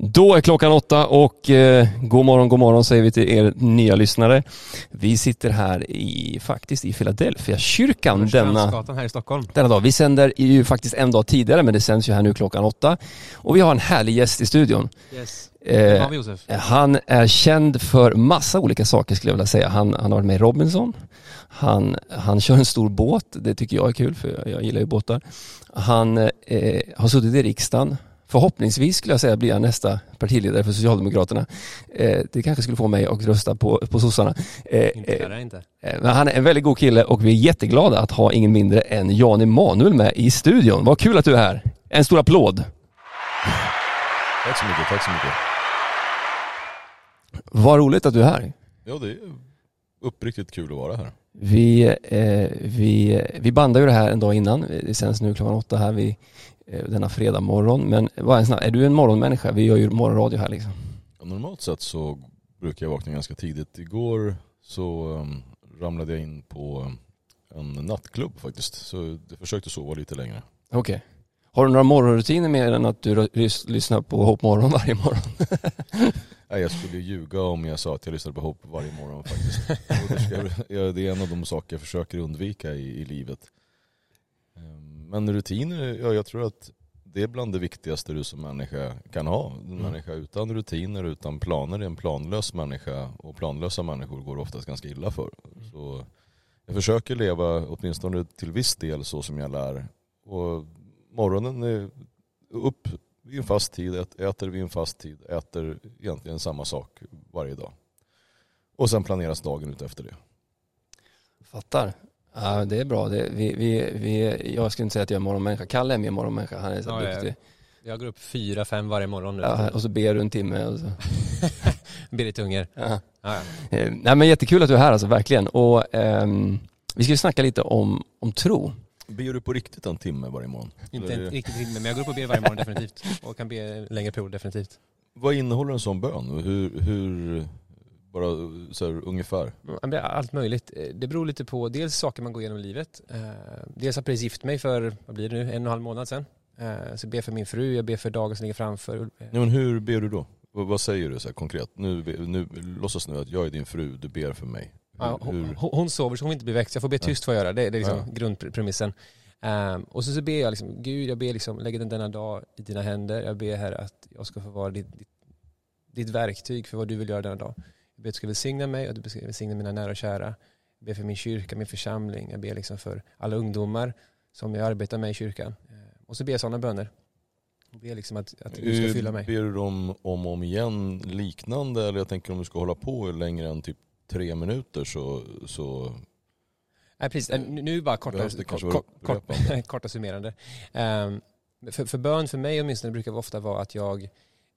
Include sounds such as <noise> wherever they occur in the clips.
Då är klockan åtta och eh, god morgon, god morgon säger vi till er nya lyssnare. Vi sitter här i, faktiskt i Philadelphia kyrkan denna, här i Stockholm. denna dag. Vi sänder ju faktiskt en dag tidigare men det sänds ju här nu klockan åtta. Och vi har en härlig gäst i studion. Yes. Eh, han är känd för massa olika saker skulle jag vilja säga. Han, han har varit med i Robinson. Han, han kör en stor båt, det tycker jag är kul för jag, jag gillar ju båtar. Han eh, har suttit i riksdagen. Förhoppningsvis skulle jag säga blir han nästa partiledare för Socialdemokraterna. Eh, det kanske skulle få mig att rösta på, på sossarna. Eh, Inte eh, inte. eh, men han är en väldigt god kille och vi är jätteglada att ha ingen mindre än Jan Emanuel med i studion. Vad kul att du är här. En stor applåd. Tack så mycket, tack så mycket. Vad roligt att du är här. Ja, det är uppriktigt kul att vara här. Vi, eh, vi, vi bandar ju det här en dag innan. Det sänds nu klockan åtta här eh, denna fredag morgon. Men vad är, snabb, är du en morgonmänniska? Vi gör ju morgonradio här liksom. Ja, Normalt sett så brukar jag vakna ganska tidigt. Igår så um, ramlade jag in på en nattklubb faktiskt. Så jag försökte sova lite längre. Okej. Har du några morgonrutiner mer än att du lyssnar på Hopp morgon varje morgon? <laughs> Nej, jag skulle ljuga om jag sa att jag lyssnade på Hopp varje morgon faktiskt. <laughs> Det är en av de saker jag försöker undvika i, i livet. Men rutiner, ja, jag tror att det är bland det viktigaste du som människa kan ha. En Mm. människa utan rutiner, utan planer är en planlös människa och planlösa människor går oftast ganska illa för. Så jag försöker leva åtminstone till viss del så som jag lär. Och morgonen är upp vid en fast tid, ät- äter vid en fast tid, äter egentligen samma sak varje dag. Och sen planeras dagen ut efter det. Fattar. Ja, det är bra. Det, vi, vi, vi, jag skulle inte säga att jag är morgonmänniska. Kalle är mer morgonmänniska. Han är så Ja, duktig. Jag går upp fyra, fem varje morgon nu. Ja, och så ber du en timme. Och så. <laughs> Berit Unger. Ja. Ja, ja. Eh, Nej, men jättekul att du är här alltså, verkligen. Och, ehm, vi ska ju snacka lite om, om tro. Ber du på riktigt en timme varje morgon? Inte en riktigt timme, men jag går upp och ber varje morgon definitivt. Och kan be längre perioder definitivt. Vad innehåller en sån bön? Hur, hur bara så här, ungefär? Allt möjligt. Eh, Det beror lite på dels saker man går igenom i livet. Eh, Dels har jag precis gift mig för, vad blir det nu, en och en halv månad sedan. Eh, Så jag ber för min fru, jag ber för dagen som ligger framför. Nej, men hur ber du då? Vad, säger du så konkret? Nu, nu, låtsas nu att jag är din fru, du ber för mig. Hur, Ja, hon, hon- sover så hon vill inte bli väckt, så jag får be tyst för att göra det. Det är liksom Ja. grundpremissen. Ehm, och så, så ber jag liksom, Gud jag ber liksom, lägger den denna dag i dina händer. Jag ber här att jag ska få vara ditt, ditt, ditt verktyg för vad du vill göra denna dag. Jag ber att du ska välsigna mig och du ska välsigna mina nära och kära. Jag ber för min kyrka, min församling. Jag ber liksom för alla ungdomar som jag arbetar med i kyrkan. Ehm, och så ber jag sådana böner. Jag ber liksom att, att du ska hur fylla mig. ber du dem om och om igen liknande? Eller jag tänker om du ska hålla på längre än typ tre minuter så, så Nej, precis. Eh, Nu bara korta, kort, kort, kort, <laughs> korta summerande. Um, för, för bön för mig åtminstone brukar det ofta vara att jag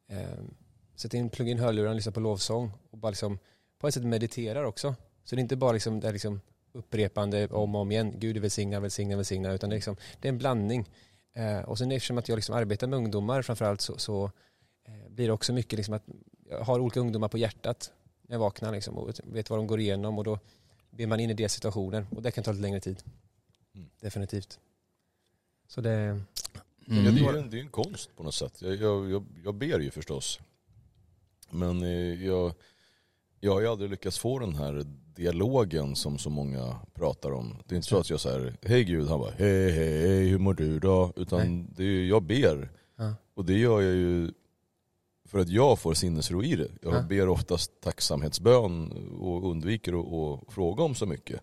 um, sätter in, pluggar in hörlurarna och lyssnar på lovsång och bara liksom, på ett sätt mediterar också. Så det är inte bara liksom, det är liksom upprepande om och om igen, Gud välsigna, välsigna, välsigna, utan det är, liksom, det är en blandning. Eh, och sen eftersom att jag liksom arbetar med ungdomar framförallt så, så eh, blir det också mycket liksom att jag har olika ungdomar på hjärtat när jag vaknar liksom, och vet vad de går igenom och då ber man in i deras situationer och det kan ta lite längre tid. Mm. Definitivt. Så det, Mm. Ja, det, är ju en, det är en konst på något sätt. Jag, jag, jag, jag ber ju förstås. Men eh, jag, jag har ju aldrig lyckats få den här dialogen som så många pratar om. Det är inte så att jag säger hej Gud, han bara hej hej, hur mår du då? Utan det är ju, jag ber. Ja. Och det gör jag ju för att jag får sinnesro i det. Jag Ja. ber oftast tacksamhetsbön och undviker att, att fråga om så mycket.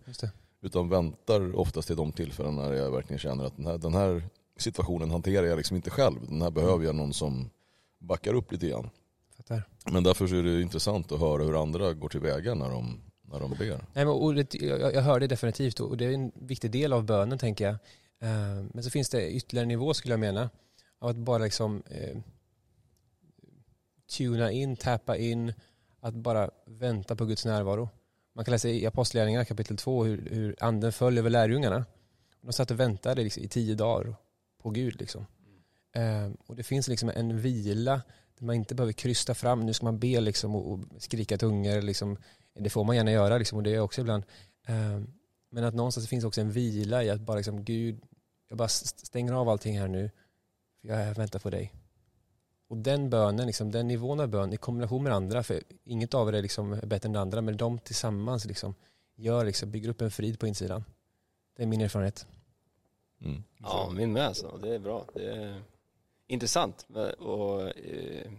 Utan väntar oftast till de tillfällen när jag verkligen känner att den här, den här situationen hanterar jag liksom inte själv. Den här behöver jag någon som backar upp lite grann. Fattar. Men därför är det intressant att höra hur andra går tillväga när de, när de ber. Nej, men ordet, jag, jag hör det definitivt och det är en viktig del av bönen tänker jag. Eh, Men så finns det ytterligare en nivå skulle jag mena. Av att bara liksom eh, tuna in, tappa in, att bara vänta på Guds närvaro. Man kan läsa i Apostlagärningarna kapitel 2 hur, hur anden föll över lärjungarna. De satt och väntade liksom, i tio dagar på Gud. Liksom. Eh, och det finns liksom en vila man inte behöver krysta fram, nu ska man be liksom, och, och skrika tungor. Liksom. Det får man gärna göra liksom, och det gör jag också ibland. Eh, men att någonstans finns också en vila i att bara liksom, Gud, jag bara st- stänger av allting här nu. För jag väntar på dig. Och den bönen, liksom, den nivån av bön i kombination med andra, för inget av er är liksom bättre än det andra, men de tillsammans liksom, gör, liksom, bygger upp en frid på insidan. Det är min erfarenhet. Mm. Ja, min med alltså. Det är bra. Det är intressant. Och, eh,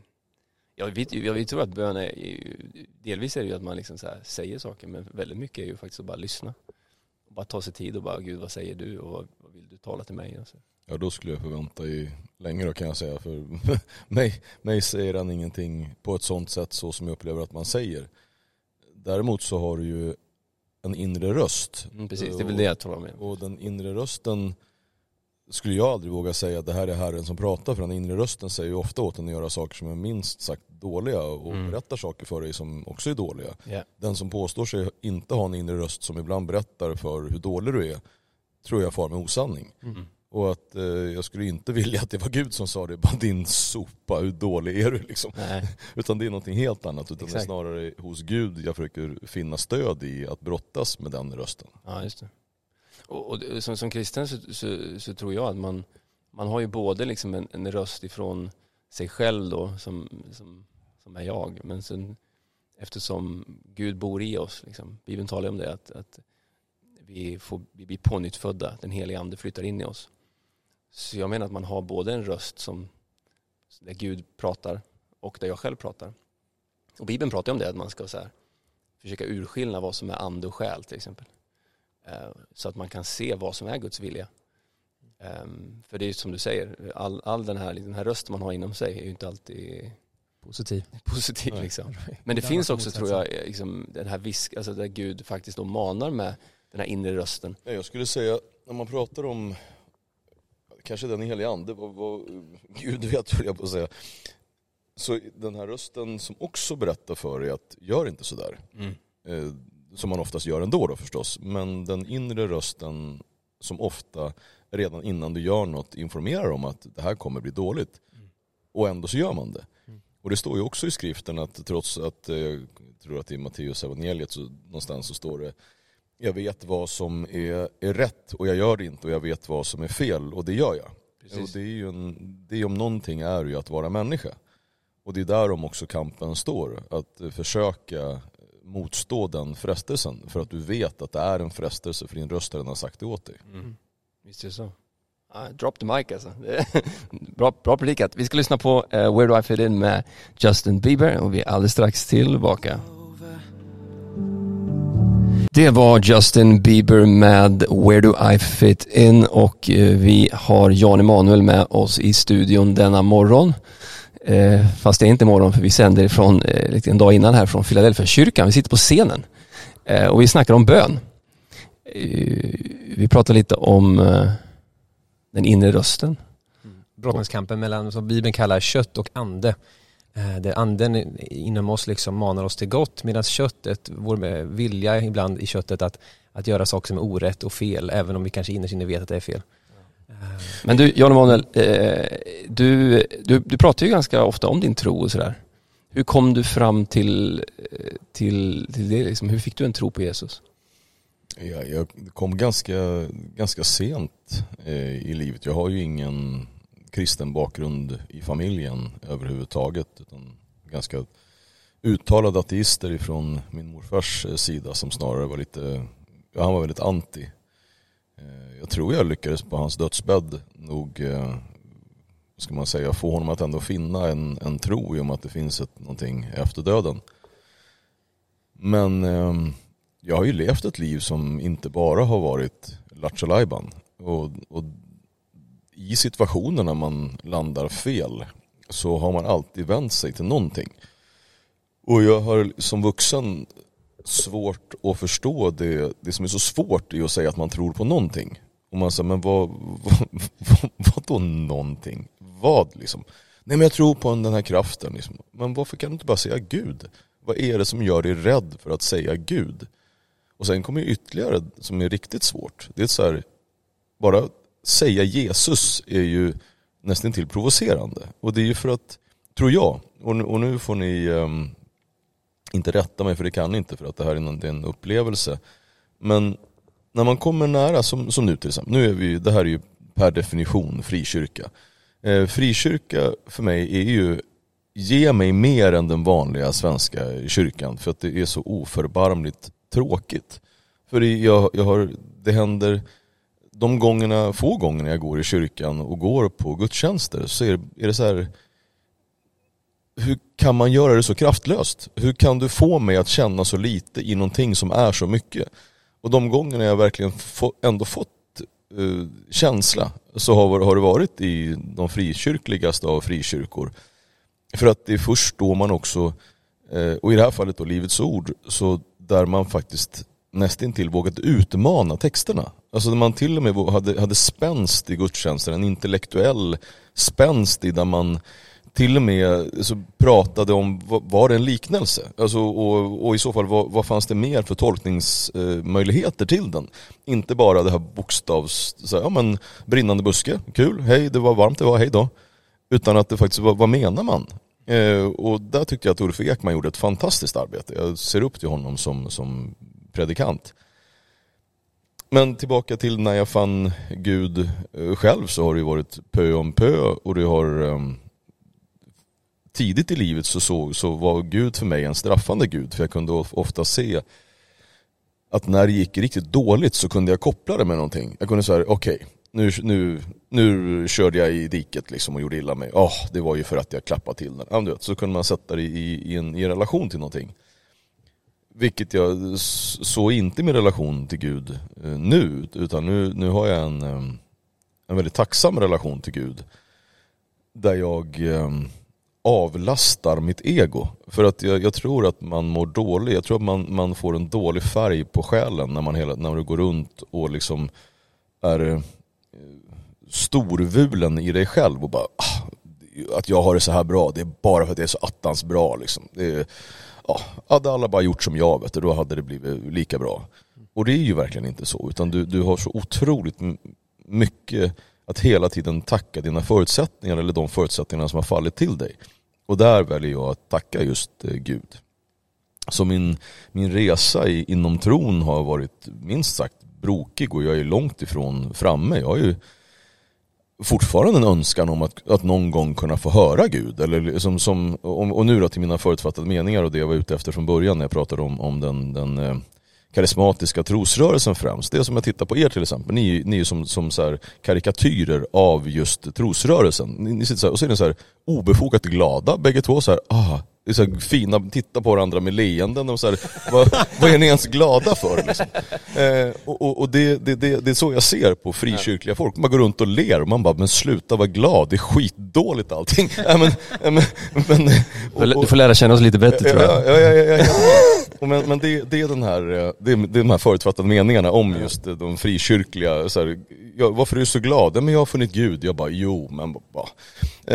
jag, vet, jag tror att bön är, delvis är det ju att man liksom säger saker, men väldigt mycket är ju faktiskt att bara lyssna. Och bara ta sig tid och bara, Gud vad säger du och vad vill du tala till mig? Alltså. Ja då skulle jag förvänta i länge då kan jag säga. För <laughs> mig, mig säger han ingenting på ett sånt sätt så som jag upplever att man säger. Däremot så har du ju en inre röst. Mm, precis, det är väl det jag talar med. Och den inre rösten skulle jag aldrig våga säga att det här är Herren som pratar för den inre rösten säger ju ofta åt en att göra saker som är minst sagt dåliga och mm. berättar saker för dig som också är dåliga. Yeah. Den som påstår sig inte ha en inre röst som ibland berättar för hur dålig du är tror jag far med osanning. Mm. Och att eh, jag skulle inte vilja att det var Gud som sa det, bara din sopa, hur dålig är du liksom. <laughs> utan det är någonting helt annat, utan Exakt. det är snarare hos Gud jag försöker finna stöd i att brottas med den rösten. Ja, just det. Och, och som, som kristen så, så, så, tror jag att man, man har ju både liksom en, en röst ifrån sig själv då, som, som, som är jag, men sen eftersom Gud bor i oss, liksom, Bibeln talar om det, att, att vi, får, vi blir pånyttfödda, den heliga ande flyttar in i oss. Så jag menar att man har både en röst som där Gud pratar och där jag själv pratar. Och Bibeln pratar om det, att man ska så här, försöka urskilja vad som är ande och själ till exempel. Eh, så att man kan se vad som är Guds vilja. Ehm, för det är som du säger, all, all den, här, den här rösten man har inom sig är ju inte alltid positiv. positiv liksom. <laughs> Men det finns också tror jag, liksom, den här visk, alltså där Gud faktiskt då manar med den här inre rösten. Jag skulle säga, när man pratar om kanske den heliga ande, vad, vad Gud vet höll jag på att säga. Så den här rösten som också berättar för dig att gör inte sådär. Mm. Som man oftast gör ändå då förstås. Men den inre rösten som ofta redan innan du gör något informerar om att det här kommer bli dåligt. Mm. Och ändå så gör man det. Mm. Och det står ju också i skriften att trots att, eh, jag tror att det är Matteus evangeliet så någonstans så står det jag vet vad som är, är rätt och jag gör det inte och jag vet vad som är fel och det gör jag. Och det, är ju en, det om någonting är ju att vara människa. Och det är där om också kampen står. Att försöka motstå den frestelsen för att du vet att det är en frestelse för din röst redan har sagt det åt dig. Mm. Visst är det så. Ah, drop the mic alltså. <laughs> bra, bra predikat. Vi ska lyssna på uh, Where Do I Fit In med Justin Bieber och vi är alldeles strax tillbaka. Det var Justin Bieber med Where Do I Fit In och eh, vi har Jan Emanuel med oss i studion denna morgon. Eh, fast det är inte morgon för vi sänder från, eh, en dag innan här från Philadelphia kyrkan. Vi sitter på scenen eh, och vi snackar om bön. Eh, vi pratar lite om eh, den inre rösten. Mm. Brottningskampen mellan, som Bibeln kallar kött och ande. Eh, där anden inom oss liksom manar oss till gott medan köttet, vår vilja ibland i köttet att, att göra saker som är orätt och fel även om vi kanske innerst inne vet att det är fel. Men du, Jan Emanuel, eh, du, du, du pratar ju ganska ofta om din tro och sådär. Hur kom du fram till, eh, till, till det? Liksom? Hur fick du en tro på Jesus? Ja, jag kom ganska, ganska sent eh, i livet. Jag har ju ingen kristen bakgrund i familjen överhuvudtaget. Utan ganska uttalade ateister ifrån min morfars sida som snarare var lite, han var väldigt anti. Jag tror jag lyckades på hans dödsbädd nog, eh, ska man säga, få honom att ändå finna en, en tro i om att det finns ett, någonting efter döden. Men eh, jag har ju levt ett liv som inte bara har varit lattjo och, och i situationer när man landar fel så har man alltid vänt sig till någonting. Och jag har som vuxen svårt att förstå det, det som är så svårt i att säga att man tror på någonting. Och man säger, men vad, vad, vad, vad då någonting? Vad liksom? Nej men jag tror på den här kraften. Liksom. Men varför kan du inte bara säga Gud? Vad är det som gör dig rädd för att säga Gud? Och sen kommer ytterligare som är riktigt svårt. Det är så här, bara säga Jesus är ju nästan till provocerande. Och det är ju för att, tror jag, och nu, och nu får ni um, inte rätta mig för det kan ni inte för att det här är en, en upplevelse. Men när man kommer nära, som, som nu till exempel, nu är vi, det här är ju per definition frikyrka. Eh, frikyrka för mig är ju, ge mig mer än den vanliga svenska kyrkan för att det är så oförbarmligt tråkigt. För det, jag, jag har, det händer, de gångerna, få gångerna jag går i kyrkan och går på gudstjänster så är, är det så här hur kan man göra det så kraftlöst? Hur kan du få mig att känna så lite i någonting som är så mycket? Och de gångerna jag verkligen få, ändå fått eh, känsla så har, har det varit i de frikyrkligaste av frikyrkor. För att det är först då man också, eh, och i det här fallet då Livets Ord, så där man faktiskt nästintill vågat utmana texterna. Alltså där man till och med hade, hade spänst i gudstjänsten, en intellektuell spänst i där man till och med så pratade om, var det en liknelse? Alltså, och, och i så fall, vad, vad fanns det mer för tolkningsmöjligheter till den? Inte bara det här bokstavs, så här, ja men brinnande buske, kul, hej det var varmt det var, hej då. Utan att det faktiskt var, vad menar man? Eh, och där tyckte jag att Ulf Ekman gjorde ett fantastiskt arbete. Jag ser upp till honom som, som predikant. Men tillbaka till när jag fann Gud eh, själv så har det ju varit pö om pö och det har um, tidigt i livet så, så, så var Gud för mig en straffande Gud. För jag kunde ofta se att när det gick riktigt dåligt så kunde jag koppla det med någonting. Jag kunde säga, okej, okay, nu, nu, nu körde jag i diket liksom och gjorde illa mig. Oh, det var ju för att jag klappade till den. Ja, vet, så kunde man sätta det i, i, en, i en relation till någonting. Vilket jag så inte min relation till Gud eh, nu, utan nu, nu har jag en, eh, en väldigt tacksam relation till Gud. Där jag eh, avlastar mitt ego. För att jag, jag, tror att man mår dåligt, jag tror att man, man får en dålig färg på själen när man hela, när man går runt och liksom är eh, storvulen i dig själv och bara ah, att jag har det så här bra, det är bara för att det är så attans bra liksom. Det är, ja, hade alla bara gjort som jag vet du, då hade det blivit lika bra. Och det är ju verkligen inte så, utan du, du har så otroligt mycket att hela tiden tacka dina förutsättningar eller de förutsättningar som har fallit till dig. Och där väljer jag att tacka just eh, Gud. Så min, min resa i, inom tron har varit minst sagt brokig och jag är långt ifrån framme. Jag har ju fortfarande en önskan om att, att någon gång kunna få höra Gud. Eller liksom som, som, och nu då till mina förutfattade meningar och det jag var ute efter från början när jag pratade om, om den, den eh, karismatiska trosrörelsen främst. Det är som jag tittar på er till exempel. Ni, ni är som, som så karikatyrer av just trosrörelsen. Ni, ni sitter så här, och så är ni så här obefogat glada bägge två. Så här, ah, är så här fina, titta på varandra med leenden och så här, vad, vad är ni ens glada för? Liksom? Eh, och, och, det, det, det, det, är så jag ser på frikyrkliga folk. Man går runt och ler och man bara, men sluta vara glad, det är skitdåligt allting. Ja, men, men, men, och, du får lära känna oss lite bättre tror jag. Ja, ja, ja, ja, ja. Men, men det, det, är den här, det är, det är de här förutfattade meningarna om just de frikyrkliga. Så här, ja, varför är du så glad? Ja, men jag har funnit Gud. Jag bara, jo, men bara.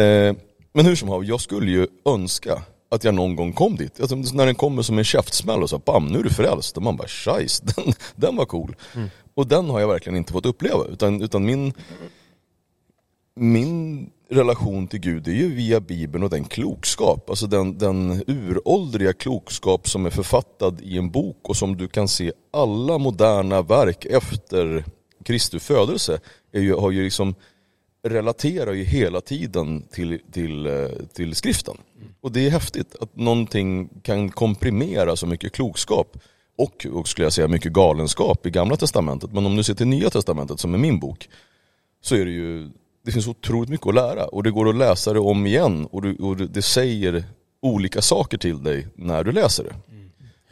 Eh, men hur som helst, jag skulle ju önska att jag någon gång kom dit. Alltså, när den kommer som en käftsmäll och så bam, nu är du frälst. Och man bara, schajs, <laughs> den, den var cool. Mm. Och den har jag verkligen inte fått uppleva. Utan, utan min, min relation till Gud är ju via Bibeln och den klokskap. Alltså den, den uråldriga klokskap som är författad i en bok och som du kan se alla moderna verk efter Kristi födelse är ju, har ju liksom relaterar ju hela tiden till, till, eh, till skriften. Och det är häftigt att någonting kan komprimera så mycket klokskap och, och skulle jag säga mycket galenskap i gamla testamentet. Men om du ser till nya testamentet som är min bok så är det ju, det finns otroligt mycket att lära och det går att läsa det om igen och, du, och det säger olika saker till dig när du läser det.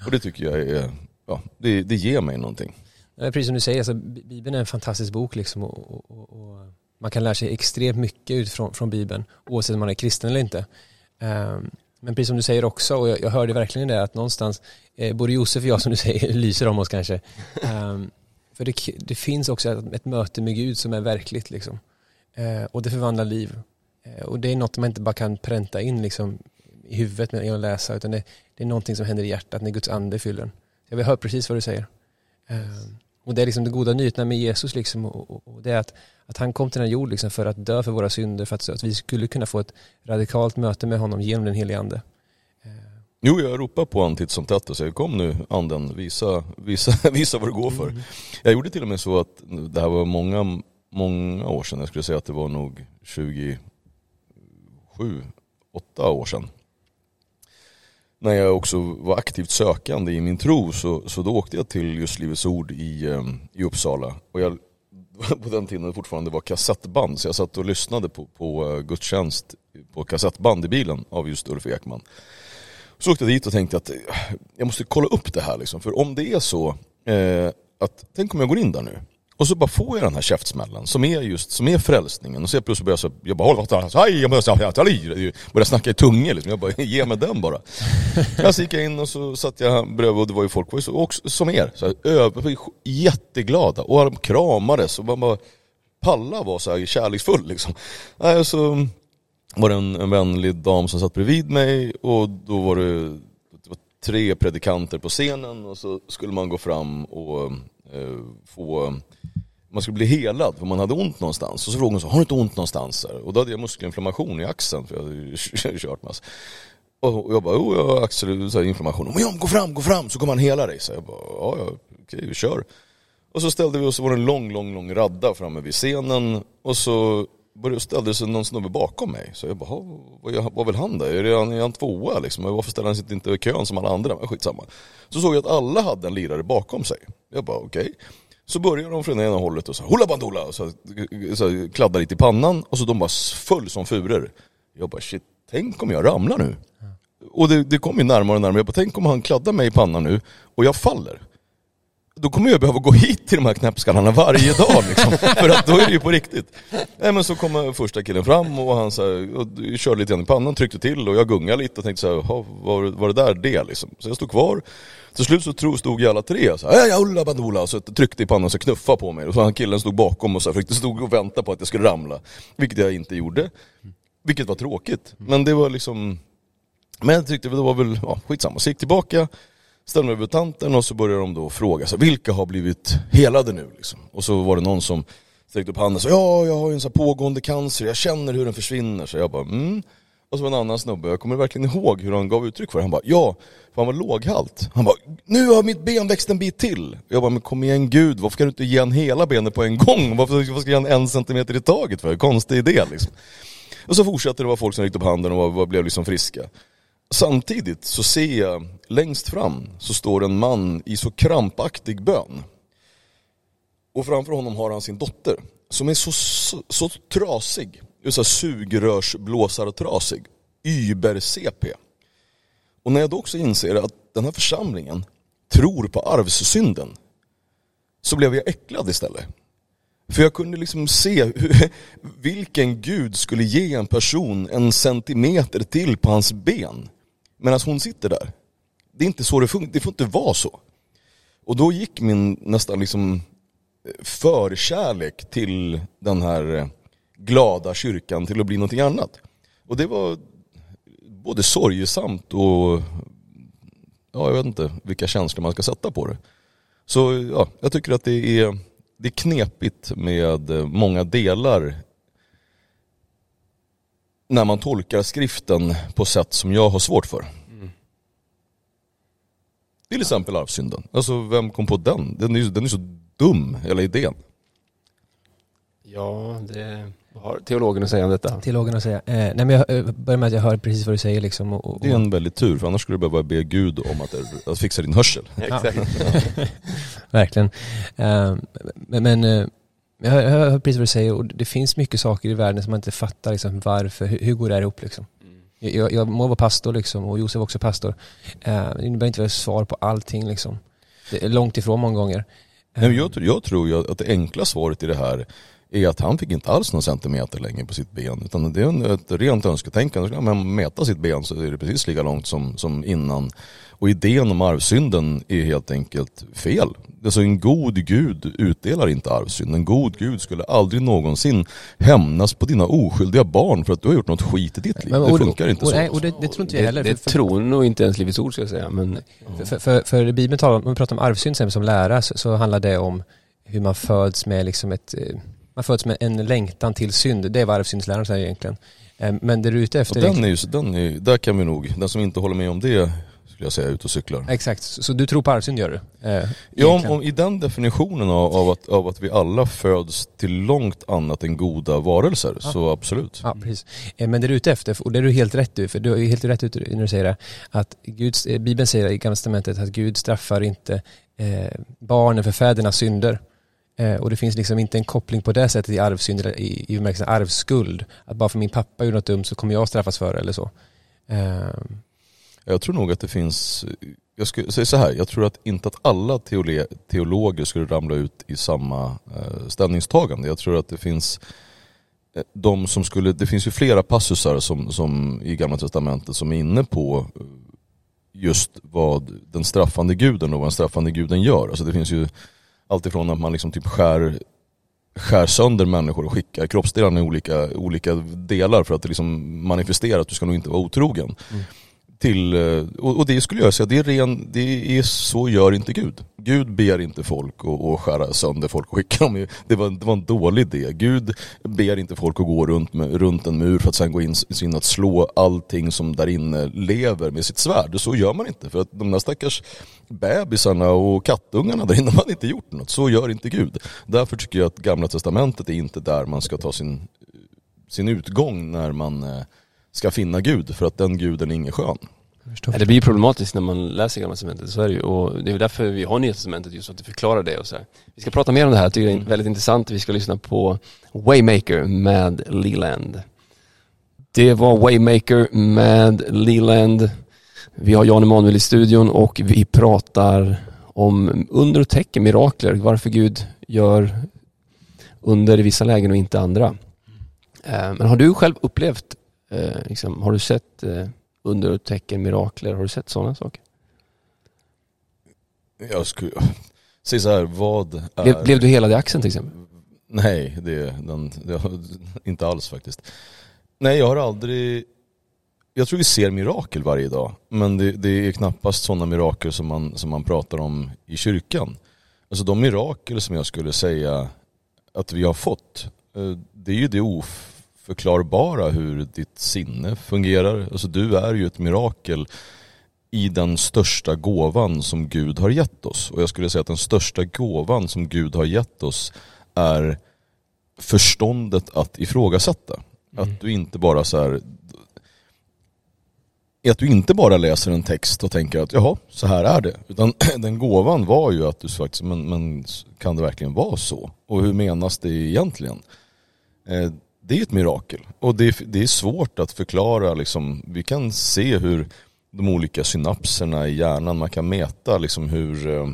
Och det tycker jag är, ja, det, det ger mig någonting. Precis som du säger, alltså, Bibeln är en fantastisk bok liksom och, och, och man kan lära sig extremt mycket utifrån från Bibeln oavsett om man är kristen eller inte. Ehm, men precis som du säger också, och jag, jag hörde verkligen det, att någonstans, eh, både Josef och jag som du säger, <laughs> lyser om oss kanske. Um, för det, det, finns också ett, ett, möte med Gud som är verkligt liksom. Uh, och det förvandlar liv. Uh, och det är något man inte bara kan pränta in liksom, i huvudet med att läsa, utan det, det, är någonting som händer i hjärtat när Guds ande fyller en. Jag vill höra precis vad du säger. Uh, och det är liksom det goda nyheterna med Jesus liksom, och, och, och, det är att, att han kom till den här jorden liksom för att dö för våra synder, för att, att vi skulle kunna få ett radikalt möte med honom genom den helige ande. Eh. Jo, jag ropar på honom titt som tätt och säger kom nu anden, visa, visa, <laughs> visa vad det går för. Mm. Jag gjorde till och med så att det här var många, många år sedan, jag skulle säga att det var nog 20 sju, åtta år sedan. När jag också var aktivt sökande i min tro så, så då åkte jag till just Livets Ord i, eh, i Uppsala. Och jag, <laughs> på den tiden det fortfarande var kassettband så jag satt och lyssnade på, på eh, gudstjänst på kassettband i bilen av just Ulf Ekman. Så åkte jag dit och tänkte att eh, jag måste kolla upp det här liksom. För om det är så eh, att, tänk om jag går in där nu och så bara får jag den här käftsmällen som är just, som är frälsningen. Och så plötsligt börjar jag, så, jag bara, jag börjar snacka i tungor liksom. Jag bara, <laughs> ge mig den bara. <laughs> Jag gick jag in och så satt jag bredvid och det var ju folk ju så, också, som er, så här, jätteglada och de kramades och man bara, palla var så här kärleksfull liksom. Nej, så var det en, en vänlig dam som satt bredvid mig och då var det, tre predikanter på scenen och så skulle man gå fram och Eh, få man skulle bli helad för man hade ont någonstans. Och så frågade hon så, har du inte ont någonstans? Och då hade jag muskelinflammation i axeln för jag hade ju <laughs> kört massa. Och jag bara, jo jag har axelinflammation. Men ja, gå fram, gå fram så kommer han hela dig. Så jag bara, ja, ja okej vi kör. Och så ställde vi oss, det var en lång, lång, lång radda framme vid scenen. Och så ställde sig någon snubbe bakom mig. Så jag bara, vad, vad vill han då? Är, han, är han tvåa liksom? Varför ställer han sig inte i kön som alla andra? Men skitsamma. Så såg jag att alla hade en lirare bakom sig. Jag bara, okej. Okay. Så börjar de från ena hållet och så hula bandula och så, så kladdar lite i pannan och så de bara föll som furor. Jag bara shit, tänk om jag ramlar nu. Och det, det kom ju närmare och närmare. Jag bara, tänk om han kladdar mig i pannan nu och jag faller. Då kommer jag behöva gå hit till de här knäppskallarna varje dag liksom. <laughs> För att då är det ju på riktigt. Nej men så kommer första killen fram och han så här, och körde lite grann i pannan, tryckte till och jag gungade lite och tänkte så här, var, var det där det liksom? Så jag stod kvar till slut så stod ju alla tre så här, ja ulla bandola, så tryckte i pannan och så knuffade på mig. Och så han killen stod bakom och så försökte stod och väntade på att jag skulle ramla. Vilket jag inte gjorde. Vilket var tråkigt. Men det var liksom, men jag tyckte det var väl, ja skitsamma. Så gick tillbaka, ställde mig vid tanten och så började de då fråga, så vilka har blivit helade nu liksom? Och så var det någon som sträckte upp handen och sa, ja jag har ju en sån pågående cancer, jag känner hur den försvinner. Så jag bara, mm. Och så var en annan snubbe, jag kommer verkligen ihåg hur han gav uttryck för det. Han bara, ja, för han var låghalt. Han bara, nu har mitt ben växt en bit till. Jag bara, men kom igen gud, varför kan du inte ge en hela benet på en gång? Varför, varför ska jag ge en en centimeter i taget för? Konstig idé liksom. Och så fortsatte det vara folk som räckte upp handen och var, var, blev liksom friska. Samtidigt så ser jag längst fram så står en man i så krampaktig bön. Och framför honom har han sin dotter som är så, så, så trasig så sugrörsblåsartrasig. Über-cp. Och när jag då också inser att den här församlingen tror på arvssynden så blev jag äcklad istället. För jag kunde liksom se hur, vilken gud skulle ge en person en centimeter till på hans ben medan hon sitter där. Det är inte så det funkar, det får inte vara så. Och då gick min nästan liksom eh, förkärlek till den här eh, glada kyrkan till att bli någonting annat. Och det var både sorgesamt och ja, jag vet inte vilka känslor man ska sätta på det. Så ja, jag tycker att det är, det är knepigt med eh, många delar när man tolkar skriften på sätt som jag har svårt för. Mm. Till exempel arvsynden. Alltså vem kom på den? Den är, den är så dum, hela idén. Ja, det vad har teologen att säga om detta? Teologen att säga? Eh, nej men jag eh, börjar med att jag hör precis vad du säger liksom. Och, och, det är en väldigt tur, för annars skulle du behöva be Gud om att, att fixa din hörsel. <laughs> Exakt. <laughs> Verkligen. Eh, men, men eh, jag, hör, jag hör precis vad du säger och det finns mycket saker i världen som man inte fattar liksom, varför, hur, hur går det här ihop liksom? Mm. Jag, jag må vara pastor liksom och Josef också pastor. Eh, det innebär inte att jag svar på allting liksom. Det är långt ifrån många gånger. Nej, jag, jag tror ju att det enkla svaret i det här är att han fick inte alls någon centimeter längre på sitt ben. Utan det är ett rent önsketänkande. Ska man mäta sitt ben så är det precis lika långt som, som innan. Och idén om arvsynden är helt enkelt fel. Alltså en god gud utdelar inte arvsynd. En god gud skulle aldrig någonsin hämnas på dina oskyldiga barn för att du har gjort något skit i ditt liv. Men, det funkar inte och, så. Nej, och det, det, tror inte jag heller. Det, det tror nog inte ens Livets Ord ska jag säga. Men... För, för, för, för Bibeln talar om, om vi pratar om arvsynd som lära så, så handlar det om hur man föds med liksom ett eh, man föds med en längtan till synd. Det är vad arvsyndsläran säger egentligen. Eh, men det du är ute efter... Och den är ju, den är, där kan vi nog, den som inte håller med om det skulle jag säga, ute och cyklar. Exakt, så, du tror på arvsynd gör du? Eh, Ja, om, om, i den definitionen av, av, att, av att vi alla föds till långt annat än goda varelser, Ja. så absolut. Ja, precis. Eh, Men det du är ute efter, och det är du helt rätt i, för du är helt rätt ute när du säger det, att Guds, eh, Bibeln säger i Gamla Testamentet att Gud straffar inte eh, barnen för fädernas synder. Eh, och det finns liksom inte en koppling på det sättet i arvsynd, eller i, i bemärkelsen arvsskuld. Att bara för min pappa gjorde något dumt så kommer jag straffas för det eller så. Jag tror nog att det finns, jag skulle säga så här, jag tror att inte att alla teole, teologer skulle ramla ut i samma eh, ställningstagande. Jag tror att det finns eh, de som skulle, det finns ju flera passusar som, som i Gamla Testamentet som är inne på eh, just vad den straffande guden och vad den straffande guden gör. Alltså det finns ju alltifrån att man liksom typ skär skär sönder människor och skickar kroppsdelarna i olika, olika delar för att det liksom manifestera att du ska nog inte vara otrogen. Mm. Till, eh, och, och det skulle jag säga, det är, ren, det är så gör inte Gud. Gud ber inte folk att, skära sönder folk och skicka dem. Det var, det var en dålig idé. Gud ber inte folk att gå runt, med, runt en mur för att sen gå in, in att slå allting som där inne lever med sitt svärd. Så gör man inte. För att de där stackars bebisarna och kattungarna där inne, de hade inte gjort något. Så gör inte Gud. Därför tycker jag att Gamla Testamentet är inte där man ska ta sin, sin utgång när man eh, ska finna Gud. För att den guden är ingen skön. Ja, Det blir problematiskt när man läser Gamla Testamentet, så är det ju. Och det är därför vi har Nya Testamentet, just för att det förklarar det och så här. Vi ska prata mer om det här, jag tycker det är väldigt intressant. Vi ska lyssna på Waymaker med Leland. Det var Waymaker med Leland. Vi har Jan Emanuel i studion och vi pratar om under och tecken, mirakler, varför Gud gör under i vissa lägen och inte andra. Eh, Men har du själv upplevt, eh, liksom, har du sett eh, under och tecken, mirakler, har du sett sådana saker? Jag skulle <laughs> säga så här, vad är... Blev, blev du helad i axeln till exempel? Nej, det, den, <laughs> det inte alls faktiskt. Nej, jag har aldrig... Jag tror vi ser mirakel varje dag, men det, det är knappast sådana mirakel som man, som man pratar om i kyrkan. Alltså de mirakel som jag skulle säga att vi har fått, eh, det är ju det oförklarbara hur ditt sinne fungerar. Alltså du är ju ett mirakel i den största gåvan som Gud har gett oss. Och jag skulle säga att den största gåvan som Gud har gett oss är förståndet att ifrågasätta. Att du inte bara så här att du inte bara läser en text och tänker att jaha, så här är det. Utan <clears throat> den gåvan var ju att du faktiskt, men, men kan det verkligen vara så? Och hur menas det egentligen? Eh, det är ett mirakel. Och det är, det är svårt att förklara liksom, vi kan se hur de olika synapserna i hjärnan, man kan mäta liksom hur eh,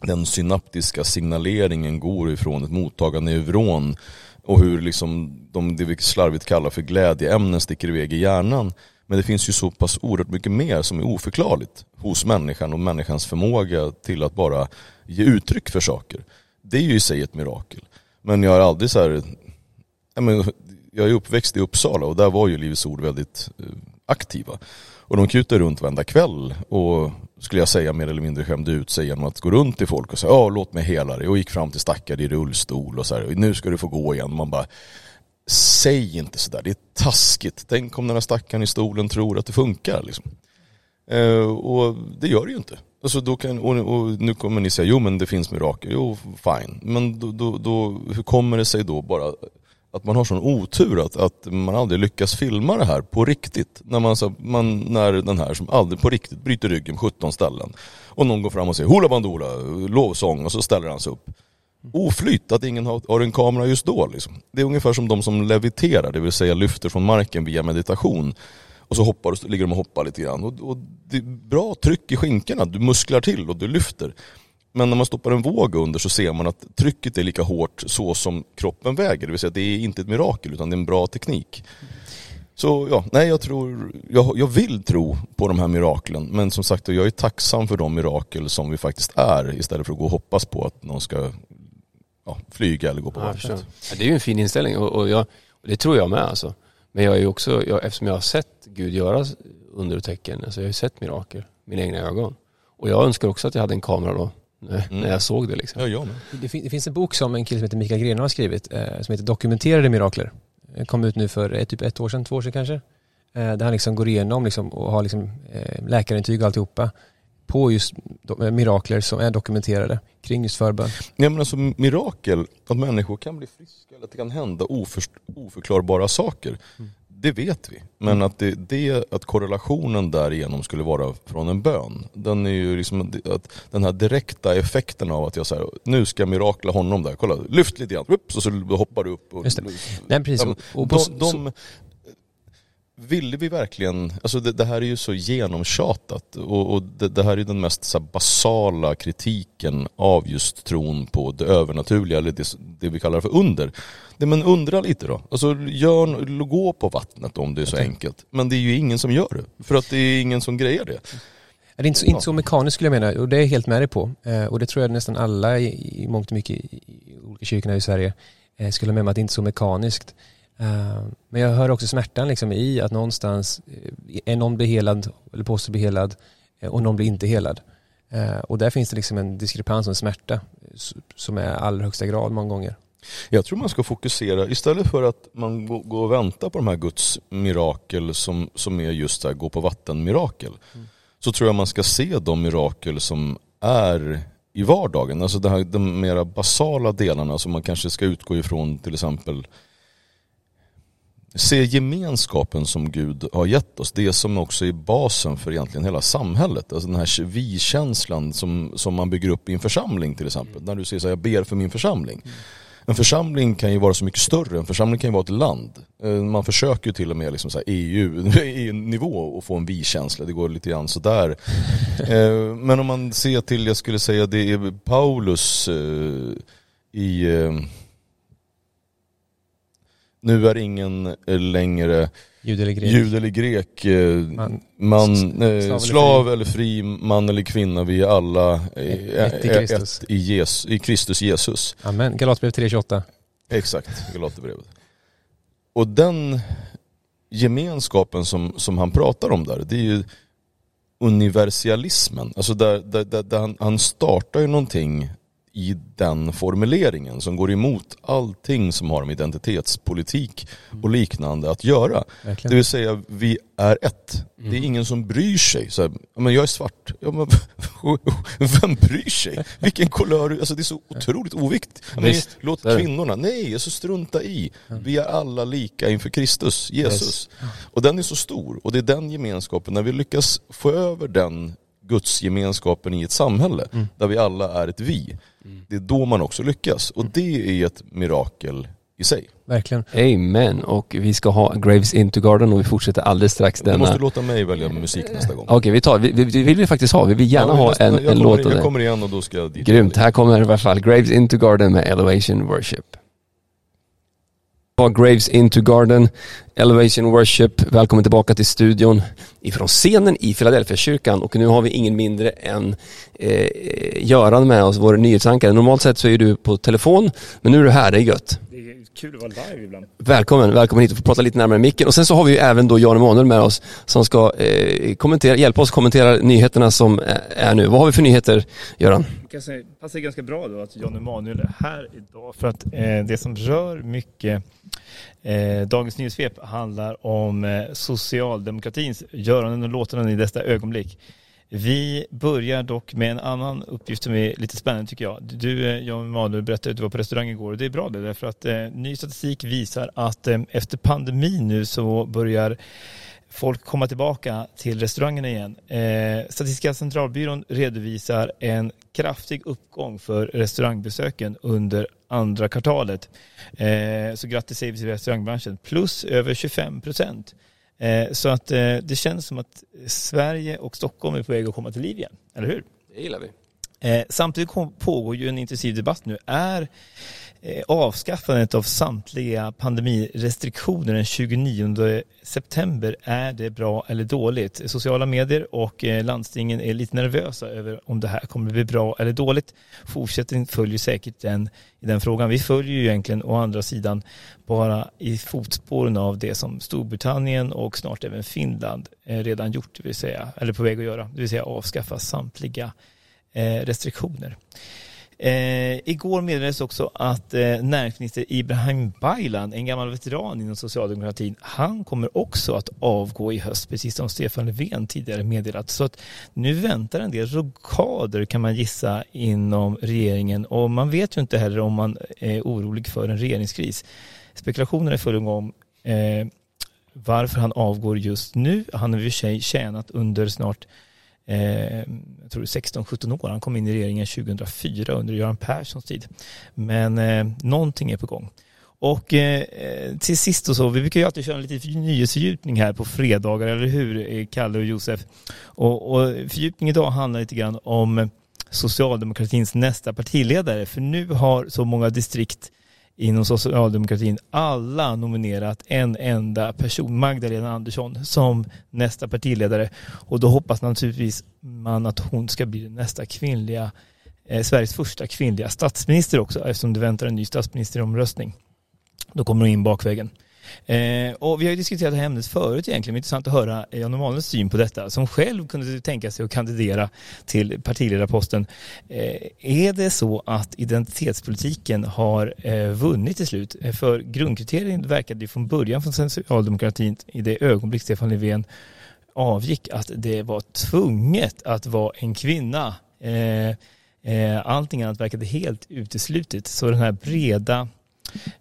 den synaptiska signaleringen går ifrån ett mottagande neuron och hur liksom de, det vi slarvigt kallar för glädjeämnen sticker iväg i hjärnan. Men det finns ju så pass oerhört mycket mer som är oförklarligt hos människan och människans förmåga till att bara ge uttryck för saker. Det är ju i sig ett mirakel. Men jag har aldrig så här, jag, men, jag är uppväxt i Uppsala och där var ju Livets Ord väldigt eh, aktiva. Och de kutar runt varenda kväll och skulle jag säga mer eller mindre skämde ut sig genom att gå runt till folk och säga ja låt mig hela dig och gick fram till stackare i rullstol och så här, nu ska du få gå igen. Man bara säg inte sådär, det är taskigt. Tänk om den här stackaren i stolen tror att det funkar liksom. Eh, och det gör det ju inte. Alltså då kan, och, och nu kommer ni säga, jo men det finns mirakel, jo fine. Men då, då, då, hur kommer det sig då bara att man har sån otur att, att man aldrig lyckas filma det här på riktigt. När, man, så, man, när den här som aldrig på riktigt bryter ryggen på 17 ställen. Och någon går fram och säger Hoola bandoola, lovsång och så ställer han sig upp. Oflytt att ingen har, har en kamera just då. Liksom. Det är ungefär som de som leviterar, det vill säga lyfter från marken via meditation. Och så hoppar, och ligger de och hoppar lite grann. Och, och det är bra tryck i skinkorna, du musklar till och du lyfter. Men när man stoppar en våg under så ser man att trycket är lika hårt så som kroppen väger. Det vill säga det är inte ett mirakel utan det är en bra teknik. Så ja, nej jag tror, jag, jag vill tro på de här miraklen. Men som sagt jag är tacksam för de mirakel som vi faktiskt är istället för att gå och hoppas på att någon ska ja, flyga eller gå på Ja, vattnet. det är ju en fin inställning och, och, jag, och det tror jag med alltså. Men jag är ju också, jag, eftersom jag har sett Gud göra under och tecken, alltså jag har ju sett mirakel, mina egna ögon. Och jag önskar också att jag hade en kamera då, Mm. när jag såg det liksom. Ja, jag. Det, fin- det finns en bok som en kille som heter Mikael Grenholm har skrivit eh, som heter Dokumenterade mirakler. Den kom ut nu för eh, typ ett år sedan, två år sedan kanske. eh, där han liksom går igenom liksom, och har liksom, eh, läkarintyg och alltihopa på just do- mirakler som är dokumenterade kring just förbön. Ja, men alltså, mirakel, att människor kan bli friska eller att det kan hända oförklarbara saker. Mm. Det vet vi. Men att, det, det, att korrelationen därigenom skulle vara från en bön. Den är ju liksom att den här direkta effekten av att jag säger nu ska jag mirakla honom där. Kolla, lyft lite grann. Ups, och så hoppar du upp. Och, Just det. Nej, precis. Ja, Och, på, de, de, ville vi verkligen, alltså det, det här är ju så genomtjatat och, och det, det, här är den mest så här, basala kritiken av just tron på det övernaturliga eller det, det vi kallar för under. Det, men undra lite då. Alltså gör, gå på vattnet om det är så enkelt. Men det är ju ingen som gör det. För att det är ingen som grejer det. Det är inte så, inte så mekaniskt skulle jag mena och det är jag helt med dig på. Eh, och det tror jag nästan alla i, i mångt och mycket i, i olika kyrkorna i Sverige eh, skulle med mig att det inte är så mekaniskt. Uh, men jag hör också smärtan liksom i att någonstans uh, är någon blir helad eller påstår bli helad och någon blir inte helad. och där finns det liksom en diskrepans och en smärta som är allra högsta grad många gånger. Jag tror man ska fokusera, istället för att man går och väntar på de här Guds mirakel som, som är just det här gå på vatten mirakel. Mm. Så tror jag man ska se de mirakel som är i vardagen. Alltså det här, de mera basala delarna som man kanske ska utgå ifrån till exempel se gemenskapen som Gud har gett oss. Det som också är basen för egentligen hela samhället. Alltså den här vi-känslan som, som man bygger upp i en församling till exempel. När du säger så här, jag ber för min församling. En församling kan ju vara så mycket större, en församling kan ju vara ett land. Eh, man försöker ju till och med liksom så EU, <laughs> EU-nivå att få en vi-känsla, det går lite grann sådär. Eh, men om man ser till, jag skulle säga det är Paulus eh, i nu är ingen längre Jud eller grek, Jud eller grek man, man eh, slav, slav eller, fri. man eller kvinna, vi är alla ett, i Kristus. Ett i, Jesus, i Kristus Jesus. Amen. Galatbrevet 3.28. Exakt, Galaterbrevet. Och den gemenskapen som, som han pratar om där, det är ju universalismen. Alltså där, där, där, där han, han startar ju någonting i den formuleringen som går emot allting som har med identitetspolitik och liknande att göra. Verkligen. Det vill säga, vi är ett. Mm. Det är mm. ingen som bryr sig. Så här, men jag är svart. Ja, men, <laughs> vem bryr sig? Vilken kulör? Alltså det är så otroligt oviktigt. Nej, låt kvinnorna, nej, alltså strunta i. Vi är alla lika inför Kristus, Jesus. Yes. Och den är så stor. Och det är den gemenskapen, när vi lyckas få över den gudsgemenskapen i ett samhälle mm. där vi alla är ett vi. Mm. Det är då man också lyckas och det är ett mirakel i sig. Verkligen. Amen. Och vi ska ha Graves into Garden och vi fortsätter alldeles strax denna. Du måste låta mig välja musik nästa gång. Okej, okay, vi tar, vi, vi, vi vill vi faktiskt ha, vi vill gärna ja, ha en, en, låt av Jag kommer igen och då ska jag dit. Grymt, här kommer i alla fall Graves into Garden med Elevation Worship. Graves into Garden, Elevation Worship. Välkommen tillbaka till studion ifrån scenen i Philadelphia kyrkan och nu har vi ingen mindre än eh, Göran med oss, vår nyhetsankare. Normalt sett så är du på telefon, men nu är du här, det är gött. Kul att vara live ibland. Välkommen, välkommen hit och få prata lite närmare micken. Och sen så har vi ju även då Jan Emanuel med oss som ska eh, kommentera, hjälpa oss kommentera nyheterna som är nu. Vad har vi för nyheter, Göran? Det passar ganska bra då att Jan Emanuel är här idag för att eh, det som rör mycket Eh, dagens nyhetssvep handlar om eh, socialdemokratins göranden och låtanden i detta ögonblick. Vi börjar dock med en annan uppgift som är lite spännande tycker jag. Du, eh, Jan Emanuel, berättade att du var på restaurang igår och det är bra det därför att eh, ny statistik visar att eh, efter pandemin nu så börjar folk komma tillbaka till restaurangerna igen. Eh, Statistiska centralbyrån redovisar en kraftig uppgång för restaurangbesöken under andra kvartalet. Eh, så grattis säger vi till restaurangbranschen. Plus över 25 procent. Eh, så att eh, det känns som att Sverige och Stockholm är på väg att komma till liv igen. Eller hur? Det gillar vi. Eh, samtidigt pågår ju en intensiv debatt nu. Är Eh, avskaffandet av samtliga pandemirestriktioner den 29 september, är det bra eller dåligt? Sociala medier och eh, landstingen är lite nervösa över om det här kommer bli bra eller dåligt. Fortsättning följer säkert den, i den frågan. Vi följer ju egentligen å andra sidan bara i fotspåren av det som Storbritannien och snart även Finland eh, redan gjort, det vill säga, eller på väg att göra, det vill säga avskaffa samtliga restriktioner. Eh, igår meddelades också att eh, näringsminister Ibrahim Baylan, en gammal veteran inom socialdemokratin, han kommer också att avgå i höst, precis som Stefan Löfven tidigare meddelat. Så att nu väntar en del rockader kan man gissa inom regeringen och man vet ju inte heller om man eh, är orolig för en regeringskris. Spekulationer är full gång eh, varför han avgår just nu. Han har i och för sig tjänat under snart eh, jag tror 16-17 år. Han kom in i regeringen 2004 under Göran Perssons tid. Men eh, någonting är på gång. Och eh, eh till sist och så, vi brukar ju alltid köra en liten nyhetsfördjupning här på fredagar, eller hur eh, Kalle och Josef? Och, och fördjupning idag handlar lite grann om socialdemokratins nästa partiledare, för nu har så många distrikt inom socialdemokratin alla nominerat en enda person, Magdalena Andersson, som nästa partiledare. Och då hoppas naturligtvis man att hon ska bli nästa kvinnliga, eh, Sveriges första kvinnliga statsminister också, eftersom det väntar en ny statsministeromröstning. Då kommer hon in bakvägen. Eh, och vi har ju diskuterat det här ämnet förut egentligen, det är intressant att höra eh, Jan Emanuels syn på detta, som själv kunde tänka sig att kandidera till partiledarposten. Eh, är det så att identitetspolitiken har eh, vunnit till slut? Eh, för grundkriterien verkade ju från början från socialdemokratin i det ögonblick Stefan Löfven avgick att det var tvunget att vara en kvinna. Eh, eh, allting annat verkade helt uteslutet. Så den här breda